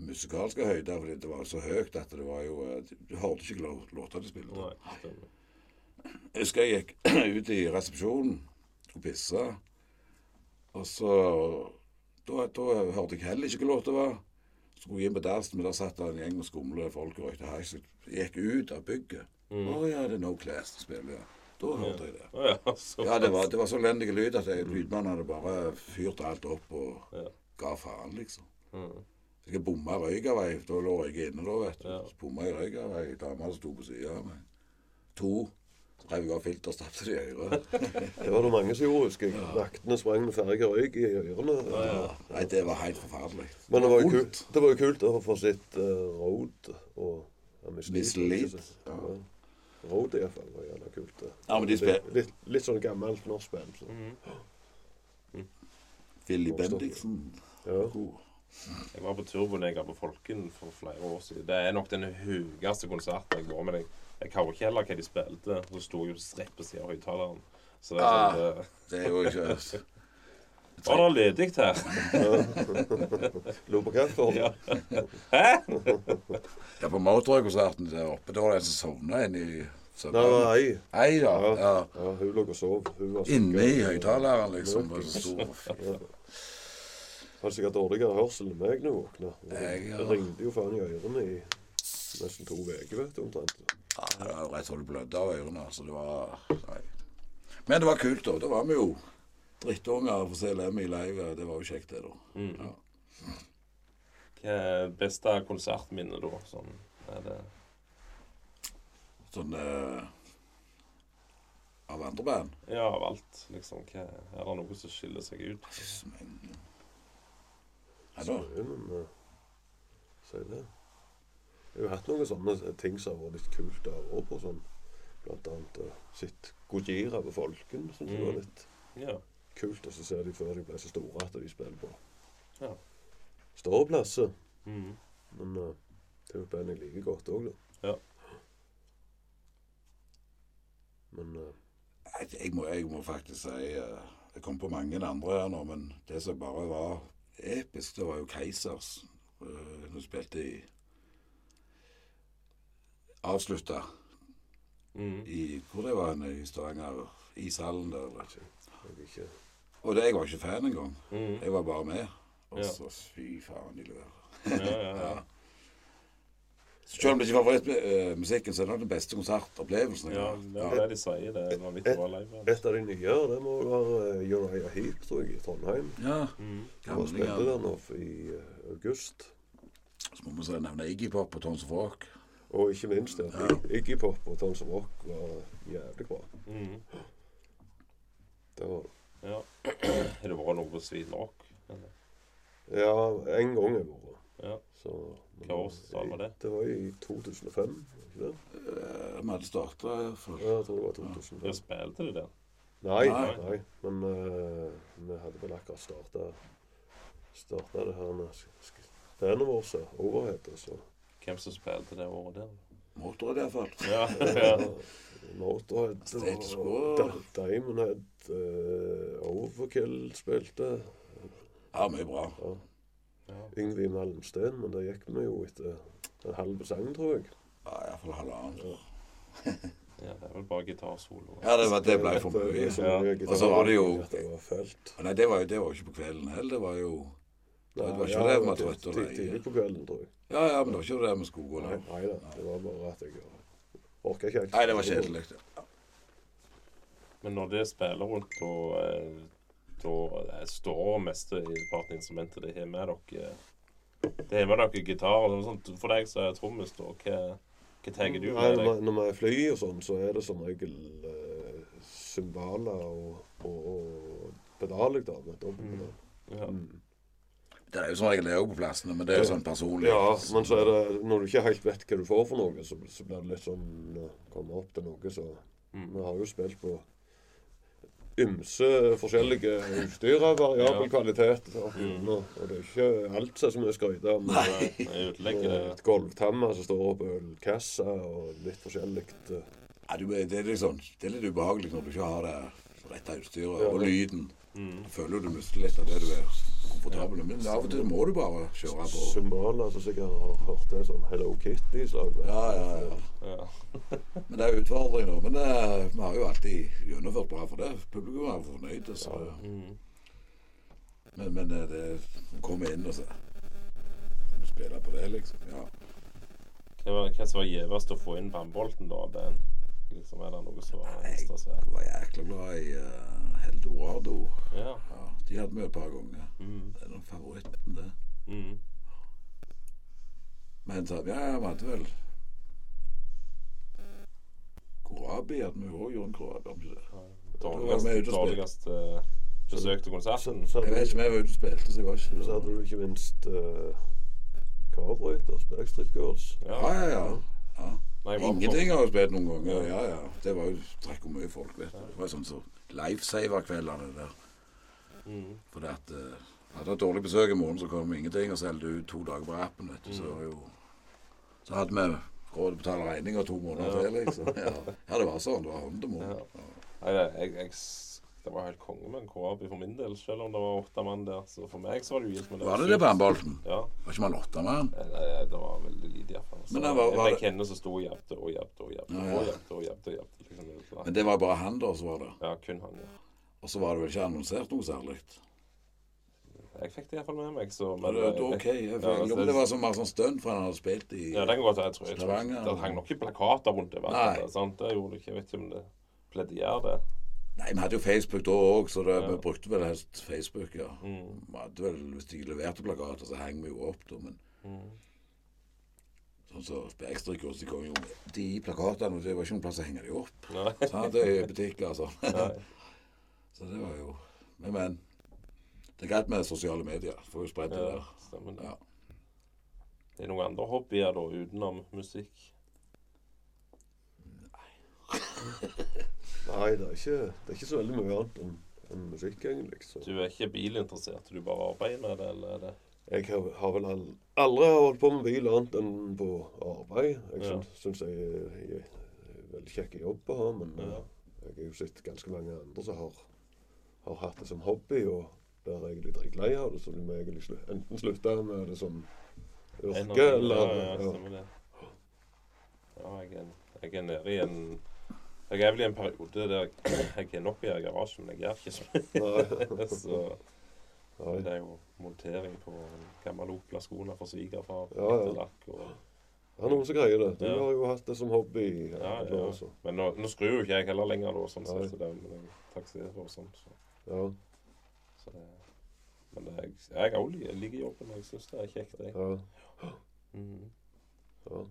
musikalske høyder, for det var så høyt at det var jo eh, Du hørte ikke lå- låter de spilte. Nei. Jeg husker jeg gikk ut i resepsjonen, og pisse, og så Da, da hørte jeg heller ikke hva låt det var. Så skulle jeg inn på dassen, men der satt det en gjeng med skumle folk og røykte hasj. Så jeg gikk ut av bygget. Å Mm. ja, det er No Class som spiller, ja. Da hørte jeg det. Oh, ja, Ja, det var, det var så elendig lyd at jeg- lydmannen hadde bare fyrt alt opp og Ja. ga faen, liksom. Mm. Så jeg bomma røykavei. Da lå jeg inne, da, vet du. Ja. Så bomma jeg røykavei. Dama som sto på sida av meg. To. Jeg av filter og stappet det i øret. Det var det mange som gjorde, husker jeg. Vaktene sprang med ferdig røyk i ørene. Ja. Nei, det var helt forferdelig. Men det var jo kult, det var jo kult å få sitt uh, Road og ja, Miss Miss Lead, Lead, ja. Ja. Road iallfall var gjerne kult. Ja, men de spil- litt, litt sånn gammelt norsk band. Så. Mm. Willy Forstår. Bendiksen. Ja. God. Jeg var på Turboneger på Folken for flere år siden. Det er nok den høyeste konserten jeg går med. Jeg, jeg kan jo ikke heller hva de spilte. Så sto jeg jo rett på siden av høyttaleren. Så det er Ah. sånn eh, Det er jo ikke Var det ledig her? Lo på kaffe. Ja. Hæ? Ja, på Motorøy-konserten der oppe, da var det en som sovna inni i Nei, det var ei. Ei, ja. Ja. ja. Ja, hun lå og sov. Inne i høyttaleren, liksom. Var så stor. Ja. Hadde sikkert dårligere hørsel enn meg når våkna. Jeg, ja. Det ringte jo faen i ørene i nesten to uker, vet du, omtrent. Ja, det var rett så det blødde av ørene. Så det var Nei. Men det var kult, da. Da var vi jo drittunger for å se Lemmy live. Det var jo kjekt, det, da. Mm. Ja. Hva er beste konsertminne da? Sånn, er det Sånn eh, Av andre band. Ja, av alt, liksom. Hva, er det noe som skiller seg ut? Men Nei, Så, da. men uh, Si det. Jeg har hatt noen sånne ting som har vært litt kult å være på. sånn Blant annet uh, sett Gojira på Folken. Syns jeg var Mm. litt Ja. kult. Og så ser de før de ble så store at de spiller på Ja. større plasser. Mm. Men uh, det er jo et band jeg liker godt òg, da. Ja. Men uh, Jeg må, jeg må faktisk si uh, Jeg kom på mange andre her nå, men det som bare var episk, det var jo Keisers. Uh, Hun spilte i Avslutta mm. i Hvor det var henne? I Stavanger? Ishallen der. eller? er ikke Og det, jeg var ikke fan engang. Mm. Jeg var bare med. Og Ja. så fy faen, de leverer. Ja, ja, ja. Ja. Selv om det ikke var favorittmusikken, så er det nok den beste konsertopplevelsen. Ja, det er det de sier. Det var litt bra live. Et av de nyere, det må være Uriah Heap, tror jeg, i Trondheim. ja. Mm. Han spilte Gamlinger. der nå i uh, august. Så må vi nevne Iggy Pop og Tons of Rock. Og ikke minst at Ja. Iggy Pop og Tons of Rock var jævlig bra. Mm. Det var, Ja. Har det vært noe på Sweden Rock? eller? ja, en gang har jeg vært. Ja. Så, Hva årstall var det? Det var i 2005, ikke det? Eh, Vi hadde starta fall. Ja, jeg tror det var Ja, 2005. spilte de der? Nei, Nei. nei, men uh, vi hadde vel akkurat starta Starta det her med bandet vårt, Overhead, og så Hvem som spilte det året der? Motorhead iallfall. Ja, ja. Motorhead og Diamondhead. Diamond Head, uh, Overkill spilte. Ja, mye bra. Ja. ja. Yngvi Malmsten, men det gikk vi jo etter en halv sang, tror jeg. Ja, Iallfall halvannen. ja, det er vel bare gitarsolo. Ja, det, var, det ble for mye. Ja. Og så var det jo- Det var. Nei, det var, jo- det var jo ikke på kvelden heller. Det var jo Det var ikke ja, det med trøtte og leie. Tidlig på kvelden, tror jeg. Ja, ja, men det var ikke det vi skulle gå Nei, nei da, det var bare at jeg orka ikke. Nei, det var kjedelig. Ja. Men når det spiller rundt, da, eh, da eh, står mesteparten i instrumentet det har med dere Det har med dere gitar og sånt. For deg så er trommis, da, hva, hva tar du med deg? Nei, når vi er og sånn, så er det som regel uh, cymbaler og, og, og pedal jeg med dobbeltpedal. Ja. Mm. Det er jo som regel det òg på plassene, men det er jo sånn personlig. Ja, men så er det når du ikke helt vet hva du får for noe, så, så blir det litt sånn å komme opp til noe, så Mm. Vi har jo spilt på ymse forskjellige utstyr av variabel Ja. kvalitet. Og, Mm. og det er ikke alt som er så mye å skryte av. ødelegger det. Et gulvtamme som står på ølkassa, og litt forskjellig. eh. Ja, du, det, er litt sånn, det er litt ubehagelig når du ikke har det rette utstyret Ja, og lyden. Mm. Du føler jo du mister litt av det du er komfortabel. Men av og til må du bare kjøre på. Symboler som sikkert har hørt det som Hello Kitty-slag. Ja, ja, ja. Ja. Men det er utfordringer. Men det, vi har jo alltid gjennomført bra for det. Publikum er fornøyd. Så. Mm. Men, men det, det kommer inn og så spiller på det, liksom. Ja. Hva var det som var gjevest å få inn Bambolten, da? Ben? liksom, er det noe som var Jeg ekstra Jeg var jækla glad i uh, Heldorado. Ja. Ja, de hadde med et par ganger. Mm. Det er noen favoritten, det. Mm. Men så, ja, vi hadde vel Korabi hadde vi jo òg, Jon Korabi. hadde ikke det? var vi Dårligst, ute og dårligst eh, besøkte konserten? Jeg vet ikke om jeg var ute og spilte, så jeg var ikke så hadde du ikke minst uh, Carburetors, Backstreet Girls. Ja, ja, ja. ja. Nei, jeg Ingenting har jeg spilt noen ganger. Ja, ja. Det var jo trekk og mye folk, vet du. Det var sånn så lifesaver-kveldene der. Mm. For det at eh, hadde hatt dårlig besøk i morgen, så kom ingenting, og så holdt ut to dager på rappen, vet du. Så, jo, så hadde vi råd til å betale regninger to måneder til, liksom. Ja. ja, det var sånn. Det var hånd Ja. Ja. Nei, det, det var helt konge med en KAB for min del, selv om det var åtte mann der. Så for meg så var det gildt. men Var det det på håndbolten? Ja. Var ikke man åtte mann? Nei, det var veldig lite, iallfall. Men det var- var jeg kjenner som sto og jabbet og jabbet og jabbet Ja, ja. og jabbet og jabbet. og jabbet, Liksom, det var- Men det var bare han, da, så var det. ja, kun han, ja. Og så var det vel ikke annonsert noe særlig. Jeg fikk det iallfall med meg, så Men det, det, okay. jeg Ja, føler altså, det var så mer sånn stunt, for han hadde spilt i Ja, det godt. Jeg tror, jeg tror. Det hang nok ikke plakater rundt det. Nei. Sant? Det gjorde det ikke. Jeg vet ikke om det gjøre det. Nei, vi hadde jo Facebook da òg, så det, Ja. vi brukte vel helst Facebook, ja. Mm. Vi hadde vel, Hvis de leverte plakater, så hang vi jo opp, da. Men Mm. sånn så Backstreet de kom jo De plakatene, det var ikke noen plass å henge de opp. Nei. Sant? Det i butikker og sånn. Nei. Så det var jo Men, men. Det er greit med sosiale medier. Får jo spredd det Ja, der. stemmer det. Ja. Det er noen andre hobbyer da, utenom musikk? Nei, det er, ikke, det er ikke så veldig mye annet enn enn musikk, egentlig. Så. Du er ikke bilinteressert, du bare arbeider med det, eller er det Jeg har, har vel aldri holdt på med bil annet enn på arbeid. Jeg Ja. syns, jeg, jeg er veldig kjekk jobb å ha, men Ja. eh, jeg har jo sett ganske mange andre som har, har hatt det som hobby, og der er egentlig dritlei av det, så du må egentlig slu enten slutte med det som yrke, eller ja, ja, stemmer det. Ja, jeg er, jeg er nede i en Jeg er vel i en periode der jeg er nok i garasjen, men jeg gjør ikke så mye. så Nei. det er jo montering på en gammel Opel Ascona for svigerfar. Ja, ja. og Det er noen som greier det. Du Ja. har jo hatt det som hobby. Ja, Ja, ja. Men nå, nå skrur jo ikke jeg heller lenger, da, sånn sett. Så det, men jeg takserer og sånn. Så, Ja, så det, men det, jeg, jeg òg liker, liker jobben. Jeg syns det er kjekt, jeg. ja, Mm. ja.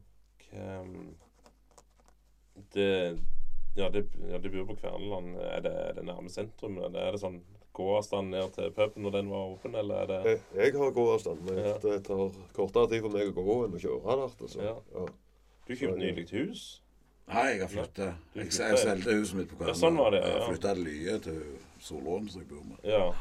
Det Ja, det, ja, det bor på Kverneland. Er det, er det nærme sentrum? Er det, er det sånn gåavstand ned til puben når den var åpen, eller er det Jeg, jeg har gåavstand, men Ja. det tar kortere tid for meg å gå enn å kjøre der. Altså. Ja. Ja. Du kjøpte nylig hus? Nei, jeg har flytta. Jeg, jeg solgte huset mitt på Ja, sånn var det, Jeg ja. flytta til Lye, til Solån, som jeg bor med. Ja.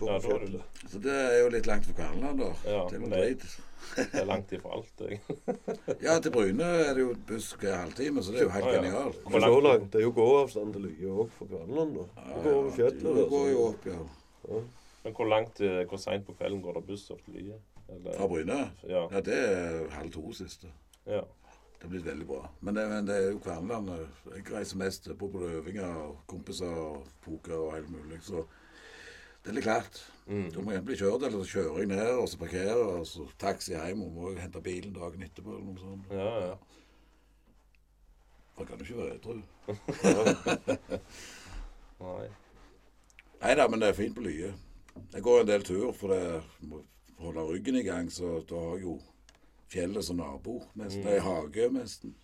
Ja, fjellet. Så det er jo litt langt for Kverneland, da. Ja, til Madrid. det-. Det er langt ifra alt, jeg. Ja, til Bryne er det jo buss hver halvtime, så det er jo helt ah, ja. genialt. Hvor langt- langt, Det er jo gåavstand til Lye òg for Kverneland. da. Du går over fjellet. Du går jo opp, ja. Men hvor langt, eh, hvor seint på kvelden går det buss opp til Lye? Eller- Fra Bryne? Ja. Ja, det er halv to siste. ja. Det blitt veldig bra. Men det, men det er jo Kverneland. Jeg reiser mest på både øvinger og kompiser og poker og alt mulig. Så det er litt klart. Mm. Da må jeg enten bli kjørt, eller så kjører jeg ned, og så parkerer, og så taxi hjem, og må jeg hente bilen dagen etterpå, eller noe sånt. Ja, ja. Man kan jo ikke være edru. Nei. Nei da, men det er fint på Lye. Jeg går en del tur for det må holde ryggen i gang, så da har jeg jo fjellet som nabo. Nesten. Mm. Er hage, nesten.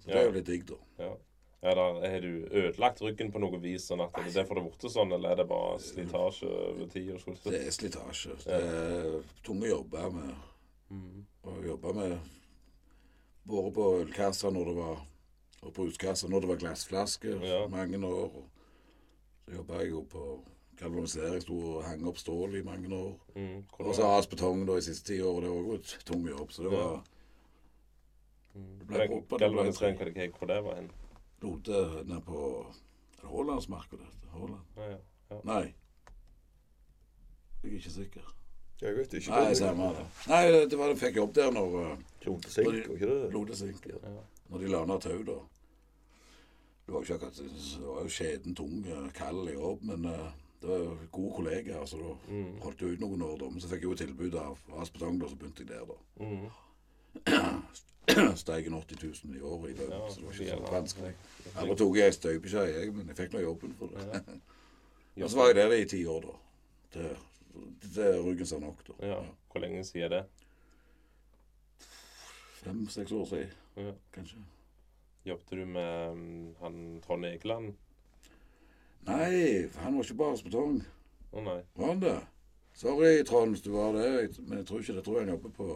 Så det er jo litt digg, da. Ja. Er det, har du ødelagt ryggen på noe vis, sånn at det er derfor det er blitt sånn, eller er det bare slitasje over tid? Det er slitasje. Det er tunge jobber med Mm. Og jobba med Vært på ølkasser når det var Og bruskasser når det var glassflasker Ja. mange år. Så jobba jeg jo på galvanisering. Sto og hang opp stål i mange år. Mm. Og så asbetong betong da i siste ti år. Det var òg et tung jobb. Så det var Mm. det ble Men proppet, det ble Galvanisering, hva det- hvor det var hen? Lode nede på Er det Haalandsmarkedet? Haaland? Ja, ja. Nei. Jeg er ikke sikker. Jeg vet ikke. Nei, samme det. Nei, det var, jeg fikk jobb der når uh, Klodesink, ikke det? Lodesink. Ja. Ja. Når de la ned tau, da. Det var jo ikke akkurat Det var jo skjeden tung, eh, kald jobb, men eh, det var jo gode kollegaer, så da Mm. holdt jeg ut noen år, da. Men så fikk jeg jo tilbud av Aspetong, da, så begynte jeg der, da. Mm. Steg en 80 000 i året i lønn, Ja, så det var ikke så vanskelig. Eller tok jeg støpeskje, jeg, men jeg fikk nå jobben for det. Ja. Og så var jeg der i ti år, da. Til, til ryggen sa nok, da. Ja. Hvor lenge siden er det? Fem-seks år siden, Ja. kanskje. Jobbet du med um, han Trond Egeland? Nei, han var ikke bare betong. Å nei. Var han det? Sorry, Trond, hvis du var det, men jeg tror ikke det. Jeg tror han jobber på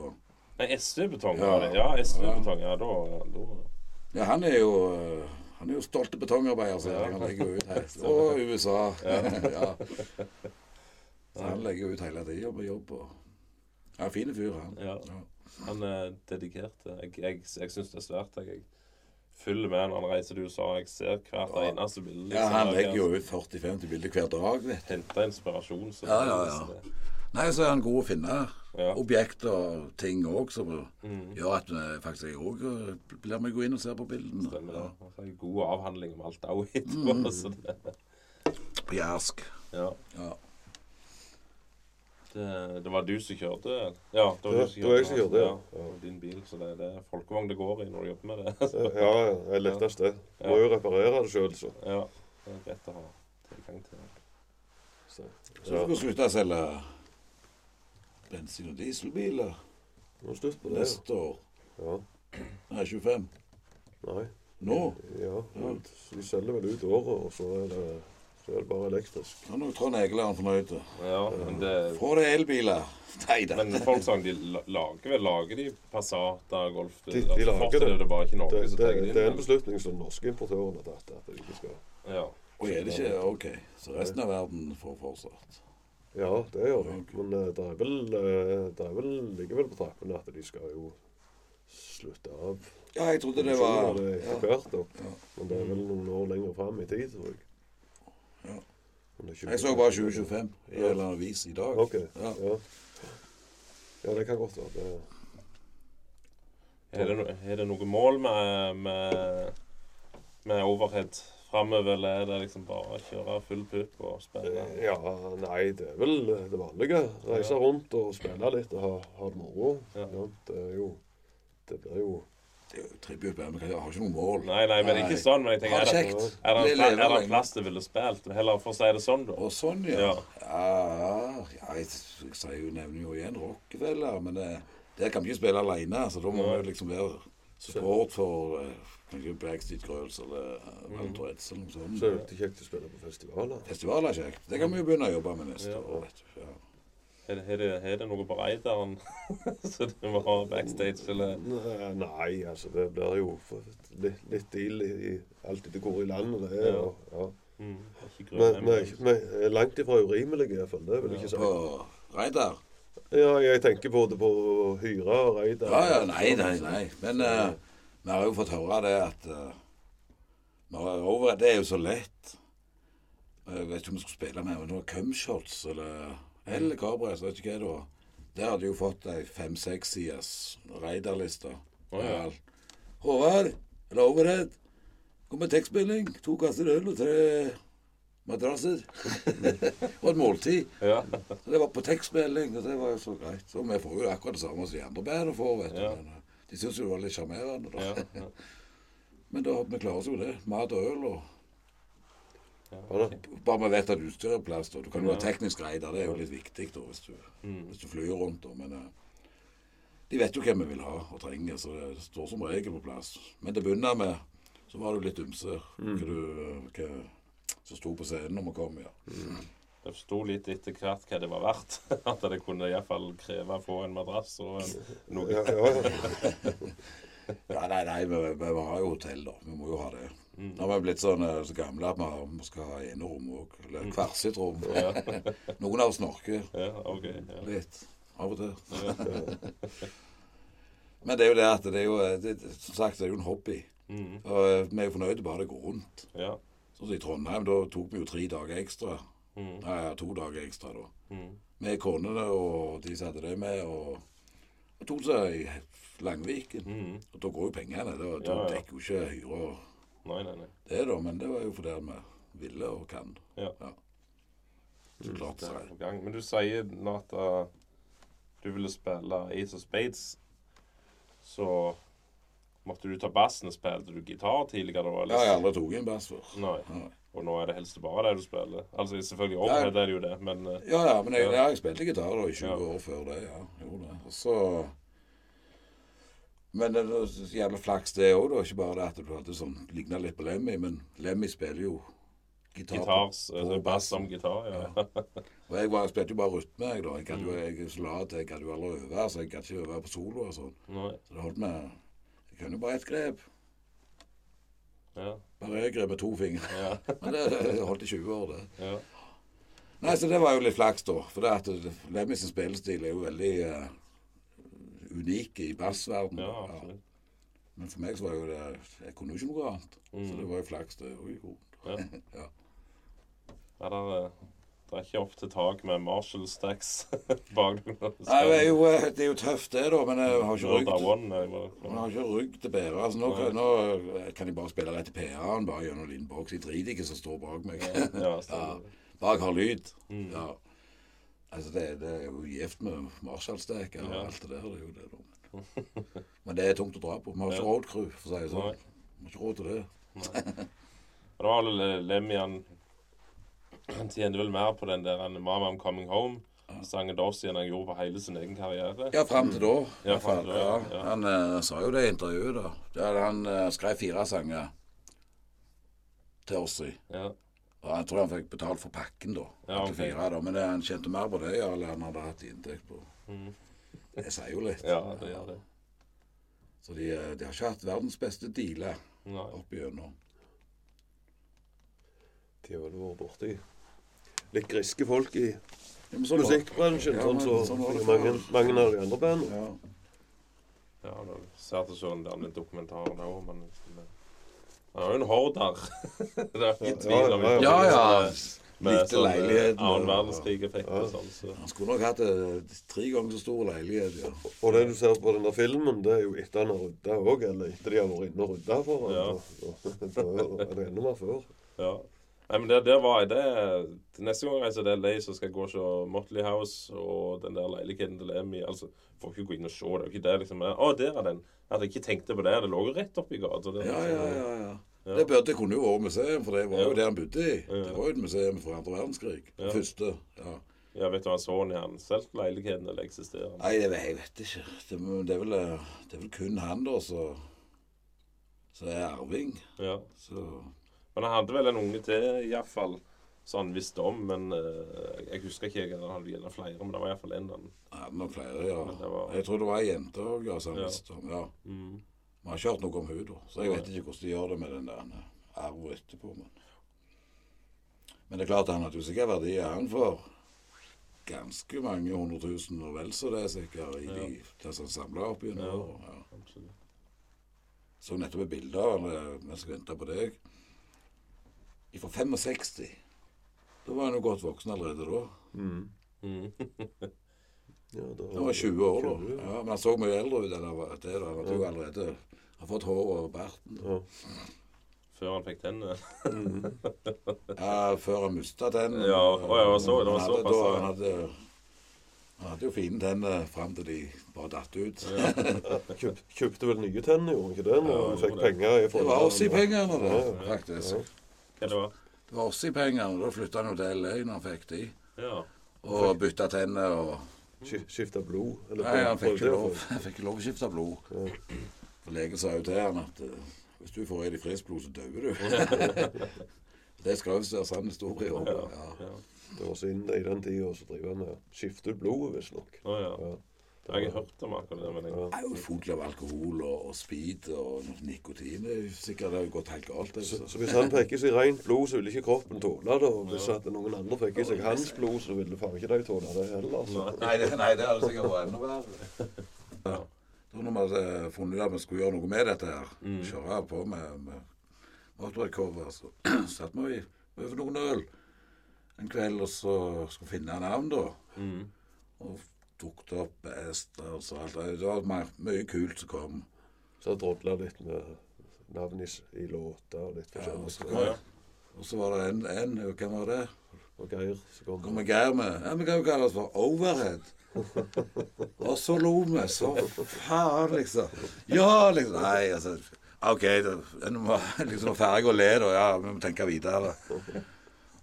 Nei, SV-betong Ja. Ja, SV-betong. Ja, da, da Ja, han er jo eh, Han er jo stolte betongarbeider, så Ja. han legger jo ut her. Og USA. Ja. Så han legger jo ut hele tida på jobb. Og... Ja, fin fyr, han. Ja. Ja. Han er dedikert. Jeg, jeg, jeg syns det er svært. Jeg, følger med når han reiser til USA. Jeg ser hvert Ja. eneste bilde. ja, han legger jo ut 40-50 bilder hver dag, vet. Henter inspirasjon. Så Ja, ja, ja. Nei, så er han god å finne Ja. objekter og ting òg som Mm. gjør at vi faktisk jeg òg blir med å gå inn og se på bildene. Stemmer det. Ja. Så er det god avhandling om alt òg etterpå. Mm. På jærsk. ja. Ja. Det, det var du som kjørte? Ja, det var Ja, du som det var jeg som kjørte, ja. ja. og Din bil. Så det, det er folkevogn det går i når du jobber med det. Ja, ja, det er lettest det. Må jo reparere det sjøl, så. Ja, det er greit å ha tilgang til det. så. Så du slutte å selge bensin- og dieselbiler Nå slutt på det. neste år. Ja. Nei, 25. Nei. Nå? Ja. ja. De selger vel ut året, og så er det, så er det bare elektrisk. Nå er jeg Trond Egeland fornøyd. Ja, men det Få deg elbiler. Nei da. Men Volkswagen de lager vel lager de Passater, Golf De- de de lager det. det bare ikke Norge, Det, det, det det er en beslutning som norske importøren har tatt. At de ikke skal Ja. Og er det ikke OK, så resten av verden får fortsatt. Ja, det gjør de. Men eh, det er vel, eh, det er vel ligger vel på trappene at de skal jo slutte av Ja, jeg trodde det var det ja. hvert. Ja. Men det er vel noen år lenger fram i tid, tror jeg. Ja. Jeg så bare 2025 i en eller annen avis i dag. OK. Ja. Ja. ja, det kan godt være. Det, Er det, no, er det noe mål med, med, med overhead framover, eller er det liksom bare å kjøre full pupp og spille? ja, nei, det er vel det vanlige. Reise Ja. rundt og spille litt og ha, ha det moro. Ja. Ja, det er jo Det blir jo Det er jo tribut, men jeg har ikke noe mål. Nei, nei, men ikke sånn. Men jeg tenker, er det det, er det, en, er det en plass du ville spilt? Heller for å si det sånn, da. Og sånn, ja. Ja. Ja, jeg, jeg jo, nevner jo igjen Rockefeller, men det, der kan vi ikke spille alene. Så da må vi liksom være support for eh, kanskje Backstreet Girls eller Mm. Edsel. Eller noe sånt. Så er det kjekt å spille på festivaler. Festivaler er kjekt. Det kan vi jo begynne å jobbe med neste Ja. år. vet du. Ja. Er det, det, noe på raideren så du må ha backstage, eller? Nei, altså det blir jo litt, litt deal i, alt etter hvor i landet det er. Ja. Og, ja. Mm, ikke Men er ikke- vi er langt ifra urimelige, iallfall. Det vil jeg ikke si. På raider? Ja, jeg tenker både på Hyra og raider. Ja, ja, nei, nei, nei. Men eh, vi har jo fått høre det at uh, over, Det er jo så lett. Jeg vet ikke om vi skulle spille med noen Cumshots eller eller Cabras, vet ikke hva det var. Der hadde jo fått ei fem-seks siders raiderliste. Oh, ja. Håvard, eller Overhead, kom med tekstmelding. To kasser øl og tre madrasser. og et måltid. Ja. Så det var på tekstmelding, og det var jo så greit. Så vi får jo akkurat det samme som de andre bandene får, vet du. Ja. Men, eh, de syns jo det var litt sjarmerende, da. Men da, vi klarer oss jo det. Mat og øl og. Bare man vet at utstyret er på plass. Du kan jo Ja. ha teknisk grei det er jo litt viktig da, hvis du, Mm. hvis du flyr rundt. da, Men eh, de vet jo hvem vi vil ha og trenger, så det står som regel på plass. Men det begynner med Så var det jo litt ymse hva, du- hva som sto på scenen når vi kom. ja. Mm. Det sto litt etter hvert hva det var verdt. At det kunne iallfall kreve å få en madrass og en, noe. Ja, ja, ja. Ja, Nei, nei, vi, vi har jo hotell, da. Vi må jo ha det. Mm. Nå har vi blitt sånn, eh, så gamle at vi, skal ha enerom òg. Eller hvert sitt rom. Noen av oss snorker ja, okay, Ja. litt av og til. Men det er jo det at det er jo det, Som sagt, det er jo en hobby. Mm. Og eh, vi er jo fornøyde bare det går rundt. ja. Sånn som i Trondheim, da tok vi jo tre dager ekstra. Mm. Nei, to dager ekstra, da. Mm. Med konene og de hadde det med, og, og tok seg i Langviken. Mm. Og da går jo pengene. Da, da Ja, ja. dekker jo ikke hyra Nei, nei, nei. det, da. Men det var jo fordi vi ville og kan. Ja. Så klart gang. Men du sier nå at uh, du ville spille Ace of Spades. Så måtte du ta bassen. Spilte du gitar tidligere? da, Ja, jeg aldri tatt en bass før. Nei. Nei. Og nå er det helst bare det du spiller? Altså selvfølgelig overhead er det jo det, men uh, Ja, ja, men jeg, Ja. jeg spilte gitar da, i 20 Ja. år før det. ja, gjorde det. Og så... Men det er så jævla flaks det òg, da. Ikke bare det at du hadde sånn Ligna litt på Lemmy, men Lemmy spiller jo gitar. gitars, på- uh, på bass som gitar, ja. Og jeg var, spilte jo bare rytme, jeg, da. Jeg kan jo, jeg er så lat, jeg kan jo aldri øve, så jeg kan ikke øve på solo og sånn. Så det holdt med Jeg kunne jo bare ett grep. Ja. Bare jeg grep med to fingre. Ja. Men det, holdt i 20 år, det. ja. Nei, så det var jo litt flaks, da. For det at Lemmy sin spillestil er jo veldig eh, unik i bassverdenen. Ja, Ja. Men for meg så var jo det Jeg kunne jo ikke noe annet. Så Mm. det var jo flaks, det òg. Ja. Ja. Ja, der, eh, det er ikke opp til tak med Marshall Stacks bak deg. Nei, det er, jo, eh, det er jo tøft, det, da. Men jeg har ikke rygg. til til bære. Altså, nå, nå kan jeg bare spille rett til PA-en bare gjennom boks. Jeg driter ikke som står bak meg. Ja, ja. Jeg har lyd. Mm. Ja. Altså, det, det er jo gift med Marshallsteker og Ja. alt det der. Det er jo det, da. Men det er tungt å dra på. Vi har ikke råd crew, for å si det sånn. Nei. Vi har ikke råd til det. Var vel Lemmy han tjente vel mer på den der 'Mama I'm Coming Home'. Sangen da enn han gjorde på hele sin egen karriere. Ja, fram til da. Ja, frem til da, ja. Ja. Han uh, sa jo det i intervjuet, da. Der han uh, skrev fire sanger til oss i. Ja. Og jeg tror han fikk betalt for pakken, da. Ja, Til ok. fire, da. Men det, han tjente mer på det ja, eller han hadde hatt inntekt på. Mm. Det sier jo litt. ja, det gjør det. Så de, eh, de har ikke hatt verdens beste dealer opp igjennom. De har vel vært borti litt griske folk i Ja, men sånn musikkbransjen, Ja, sånn som så det mange, mange av de andre bandene. Ja. Ja, da ser til sånn den dokumentaren òg, men Han er jo en horder. det er ikke tvil om Ja, ja, ja. Lite leilighet. sånn leiligheten, annen og- verdenskrig-effekt og sånn. Så. Han skulle nok hatt uh, tre ganger så stor leilighet, ja. Og det du ser på den der filmen, det er jo etter han har rydda òg, eller etter de har vært inne og rydda for han. Ja. Da er det enda mer før. Ja. Nei, men det, det var det, Neste gang jeg reiser til LA, så skal jeg gå og se Motley House og den der leiligheten til Lemmy. Altså, får ikke gå inn og se. Det er jo ikke det liksom Å, der er den. At jeg ikke tenkte på det. Det lå jo rett oppi gata. det, Ja, liksom. ja, ja. ja. Det burde kunne jo vært museum, for det var jo det han bodde i. Det var jo et museum fra andre verdenskrig. Det første. Ja. Ja, vet du hva så han solgte leiligheten, eller eksisterer? Nei, jeg vet- jeg vet ikke. Det, det, er vel, det er vel kun han, da, som som er arving. Ja. Så Men han hadde vel en unge til, iallfall. Så han visste om, men uh, jeg husker ikke han hadde gjerne flere. Men det var iallfall en han hadde nok flere, ja. Var- Jeg tror det var ei jente òg, ja, som han Ja. visste om. Ja. mm. Vi har ikke hørt noe om henne. Så jeg vet ikke hvordan de gjør det med den der eh, arven etterpå. Men. men det er klart han hadde jo sikkert verdier, han, for ganske mange hundre tusen og vel så det er sikkert i de det som samla opp gjennom Ja. Ja. Så nettopp et bilde av eh, mens jeg venta på deg. Fra 65. Da var han jo godt voksen allerede da. Mm. Mm. Ja, da, Han var 20 år da. 20, Ja, men han så mye eldre ut enn han var til. da. Han hadde jo allerede har fått hår over barten. Ja. Før han fikk tennene. Ja, før han mista tennene. Ja, å ja, så- det var såpass, da- Han hadde, han hadde jo fine tenner fram til de bare datt ut. Kjøp, kjøpte vel nye tenner, gjorde han ikke det? Når Ja, han fikk det. penger i Det var oss i pengene, det, Ja, ja. faktisk. Ja. Hva det var Det var oss i pengene. Da flytta han jo til LA når han fikk de. Ja. Og bytta tenner og Sk- Skifta blod? Eller Nei, han fikk ikke lov, jeg han fikk ikke lov å skifte blod. Ja. For legen sa jo til han at eh, Hvis du får i deg friskt blod, så dør du. det skal visst være sann historie. og- Ja. Ja. Det var så inn i den tida så driver han og skifter ut blodet, visstnok. Å, ja. Ja. Jeg har hørt om akkurat det, men jeg, Det er jo fullt av alkohol og, og speed og nikotin. Det er jo sikkert det har gått helt galt. Så, så. hvis han fikk i seg rent blod, så ville ikke kroppen tåle det. Og hvis at noen andre fikk i seg hans blod, så ville faen ikke de tåle det heller. altså. Så. Nei, det, nei, det hadde sikkert vært enda verre. Ja. Da når vi hadde funnet ut at vi skulle gjøre noe med dette her, Mm. kjøre på med, med motorveikcover, så satt vi over noen øl en kveld og så skulle finne navn, da. mm. Og tok det opp hester og så alt. Det var my- mye kult som kom. Så drodla litt med navn i, i låter og litt Ja, forskjellig. og så Å, ja. Og så var det en, en hvem var det? Og Geir så kom Kom Geir med. Ja, Vi kan jo kalle oss for Overhead. Og så lo vi. Så faen, liksom. Ja, liksom. Nei, altså OK, en nå liksom være ferdig å le, da. Ja, vi må tenke videre.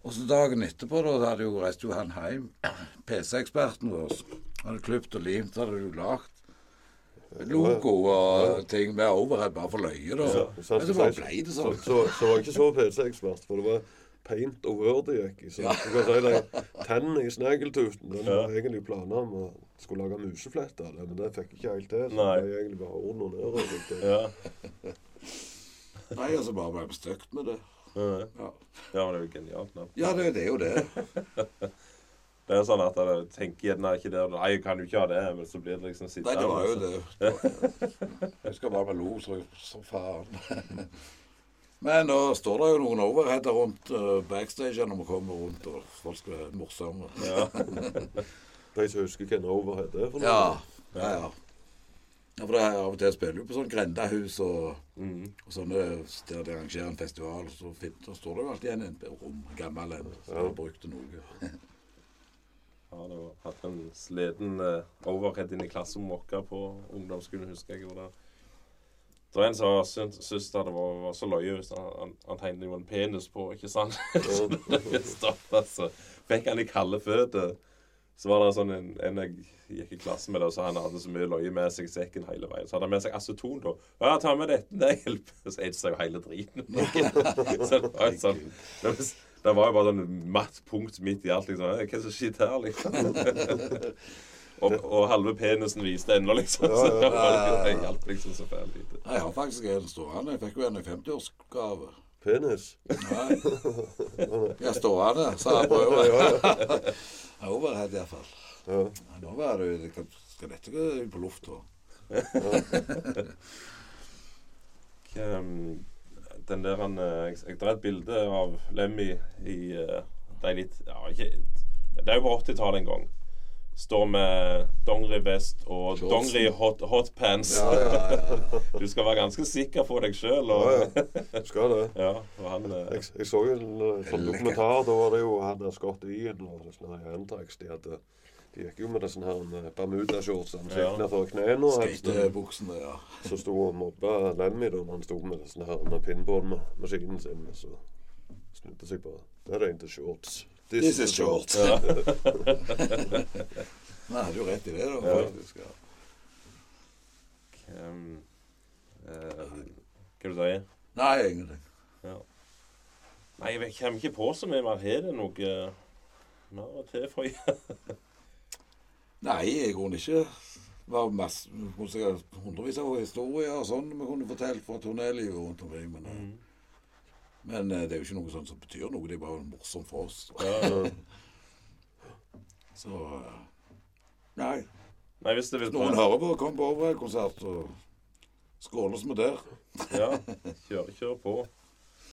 Og så dagen etterpå, da, da hadde jo reiste jo han hjem. PC-eksperten vår hadde klipt og limt, hadde du lagd logo og ting med overhead bare for løye, da. Ja, så, Men så bare ble det så, sånn. så, så var jeg ikke så PC-ekspert, for det var paint og word det gikk i. Så du kan si det, tennene i snegltuten den var egentlig planer om å skulle lage musefletter av det, men det fikk jeg ikke helt til. Så Nei. det ble egentlig bare ord og nedover. litt. Ja. Nei, altså bare ble bestøkt med det. Ja. Ja, ja, men det er jo genialt navn. ja det, det er jo det. Det er sånn at jeg tenker gjerne ikke det, Nei, jeg kan jo ikke ha det, men så blir det liksom sitte Nei, det var jo altså. det. Jeg husker bare vi lo så, så faen. Men nå står det jo noen overheader rundt uh, backstage når vi kommer rundt, og folk skal være morsomme. Ja. De som husker hvem Overhead er for noe. Ja, ja. ja. Ja, for det er Av og til spiller du på sånn grendahus og, Mm. og sånne der de arrangerer en festival. Så, fint, så står det jo alltid igjen en rom, gammel en, som har brukt noe. Ja, det hatt en sliten uh, overhead inn i klasserommet vårt på ungdomsskolen, husker jeg. Det, det var en som syntes det var, var så løye hvis han, han, han tegnet jo en penis på, ikke sant? så altså. fikk han i kalde føtter. Så var det sånn en, en jeg gikk i klasse med, det, og så han hadde så mye løye med seg i sekken hele veien. Så hadde han med seg aceton, da. Ja, ta med dette, det hjelper. Så eide seg jo hele driten. så det var jo sånn det var, jo bare sånn matt punkt midt i alt. liksom. Hva er det som skjer her, liksom? og, og halve penisen viste ennå, liksom. Så det var- det hjalp liksom så fælt lite. Nei, Jeg har faktisk en stående. Jeg fikk jo en i 50-årsgave. Penis. Nei. Jeg stående, sa jeg prøver. Overhead iallfall. Ja. Ja, nå var det Skal dette gå på lufta? Den der han eh, Jeg, jeg drar et bilde av Lemmy i uh, De litt Ja, ikke Det er jo på 80-tallet en gang. Står med dongerivest og dongeri hot, hotpants. Ja, ja, ja. Du skal være ganske sikker på deg sjøl. Og, Du Skal det. han eh, Jeg, jeg så en eh, sånn dokumentar. Da var det jo han der Scott Ian og her De, hadde, de gikk jo med sånne her med Bermuda-shortsene som Ja. gikk ned for knærne. Skatebuksene, ja. Så sto og mobba Lemmy da han sto med sånne her pinballmaskinen sin. og Så snudde seg bare. Det er egentlig shorts. This is shorts. ja. Nei, hadde jo rett i det, da. Ja. faktisk. Ja. um, eh, Hva du sier Nei, ingenting. Nei, jeg kommer ikke på så mye mer. Har det noe eh, mer å tilføye? Nei, i grunnen ikke. Det var masse, hundrevis av historier og sånn vi kunne fortalt fra turnélivet rundt omkring. Men, mm. men eh, det er jo ikke noe sånt som betyr noe. Det er bare morsomt for oss. Så eh, Nei. Nei, hvis det vil Noen hører på, kom på overkonsert og skåles med der. Ja, kjør, kjør på.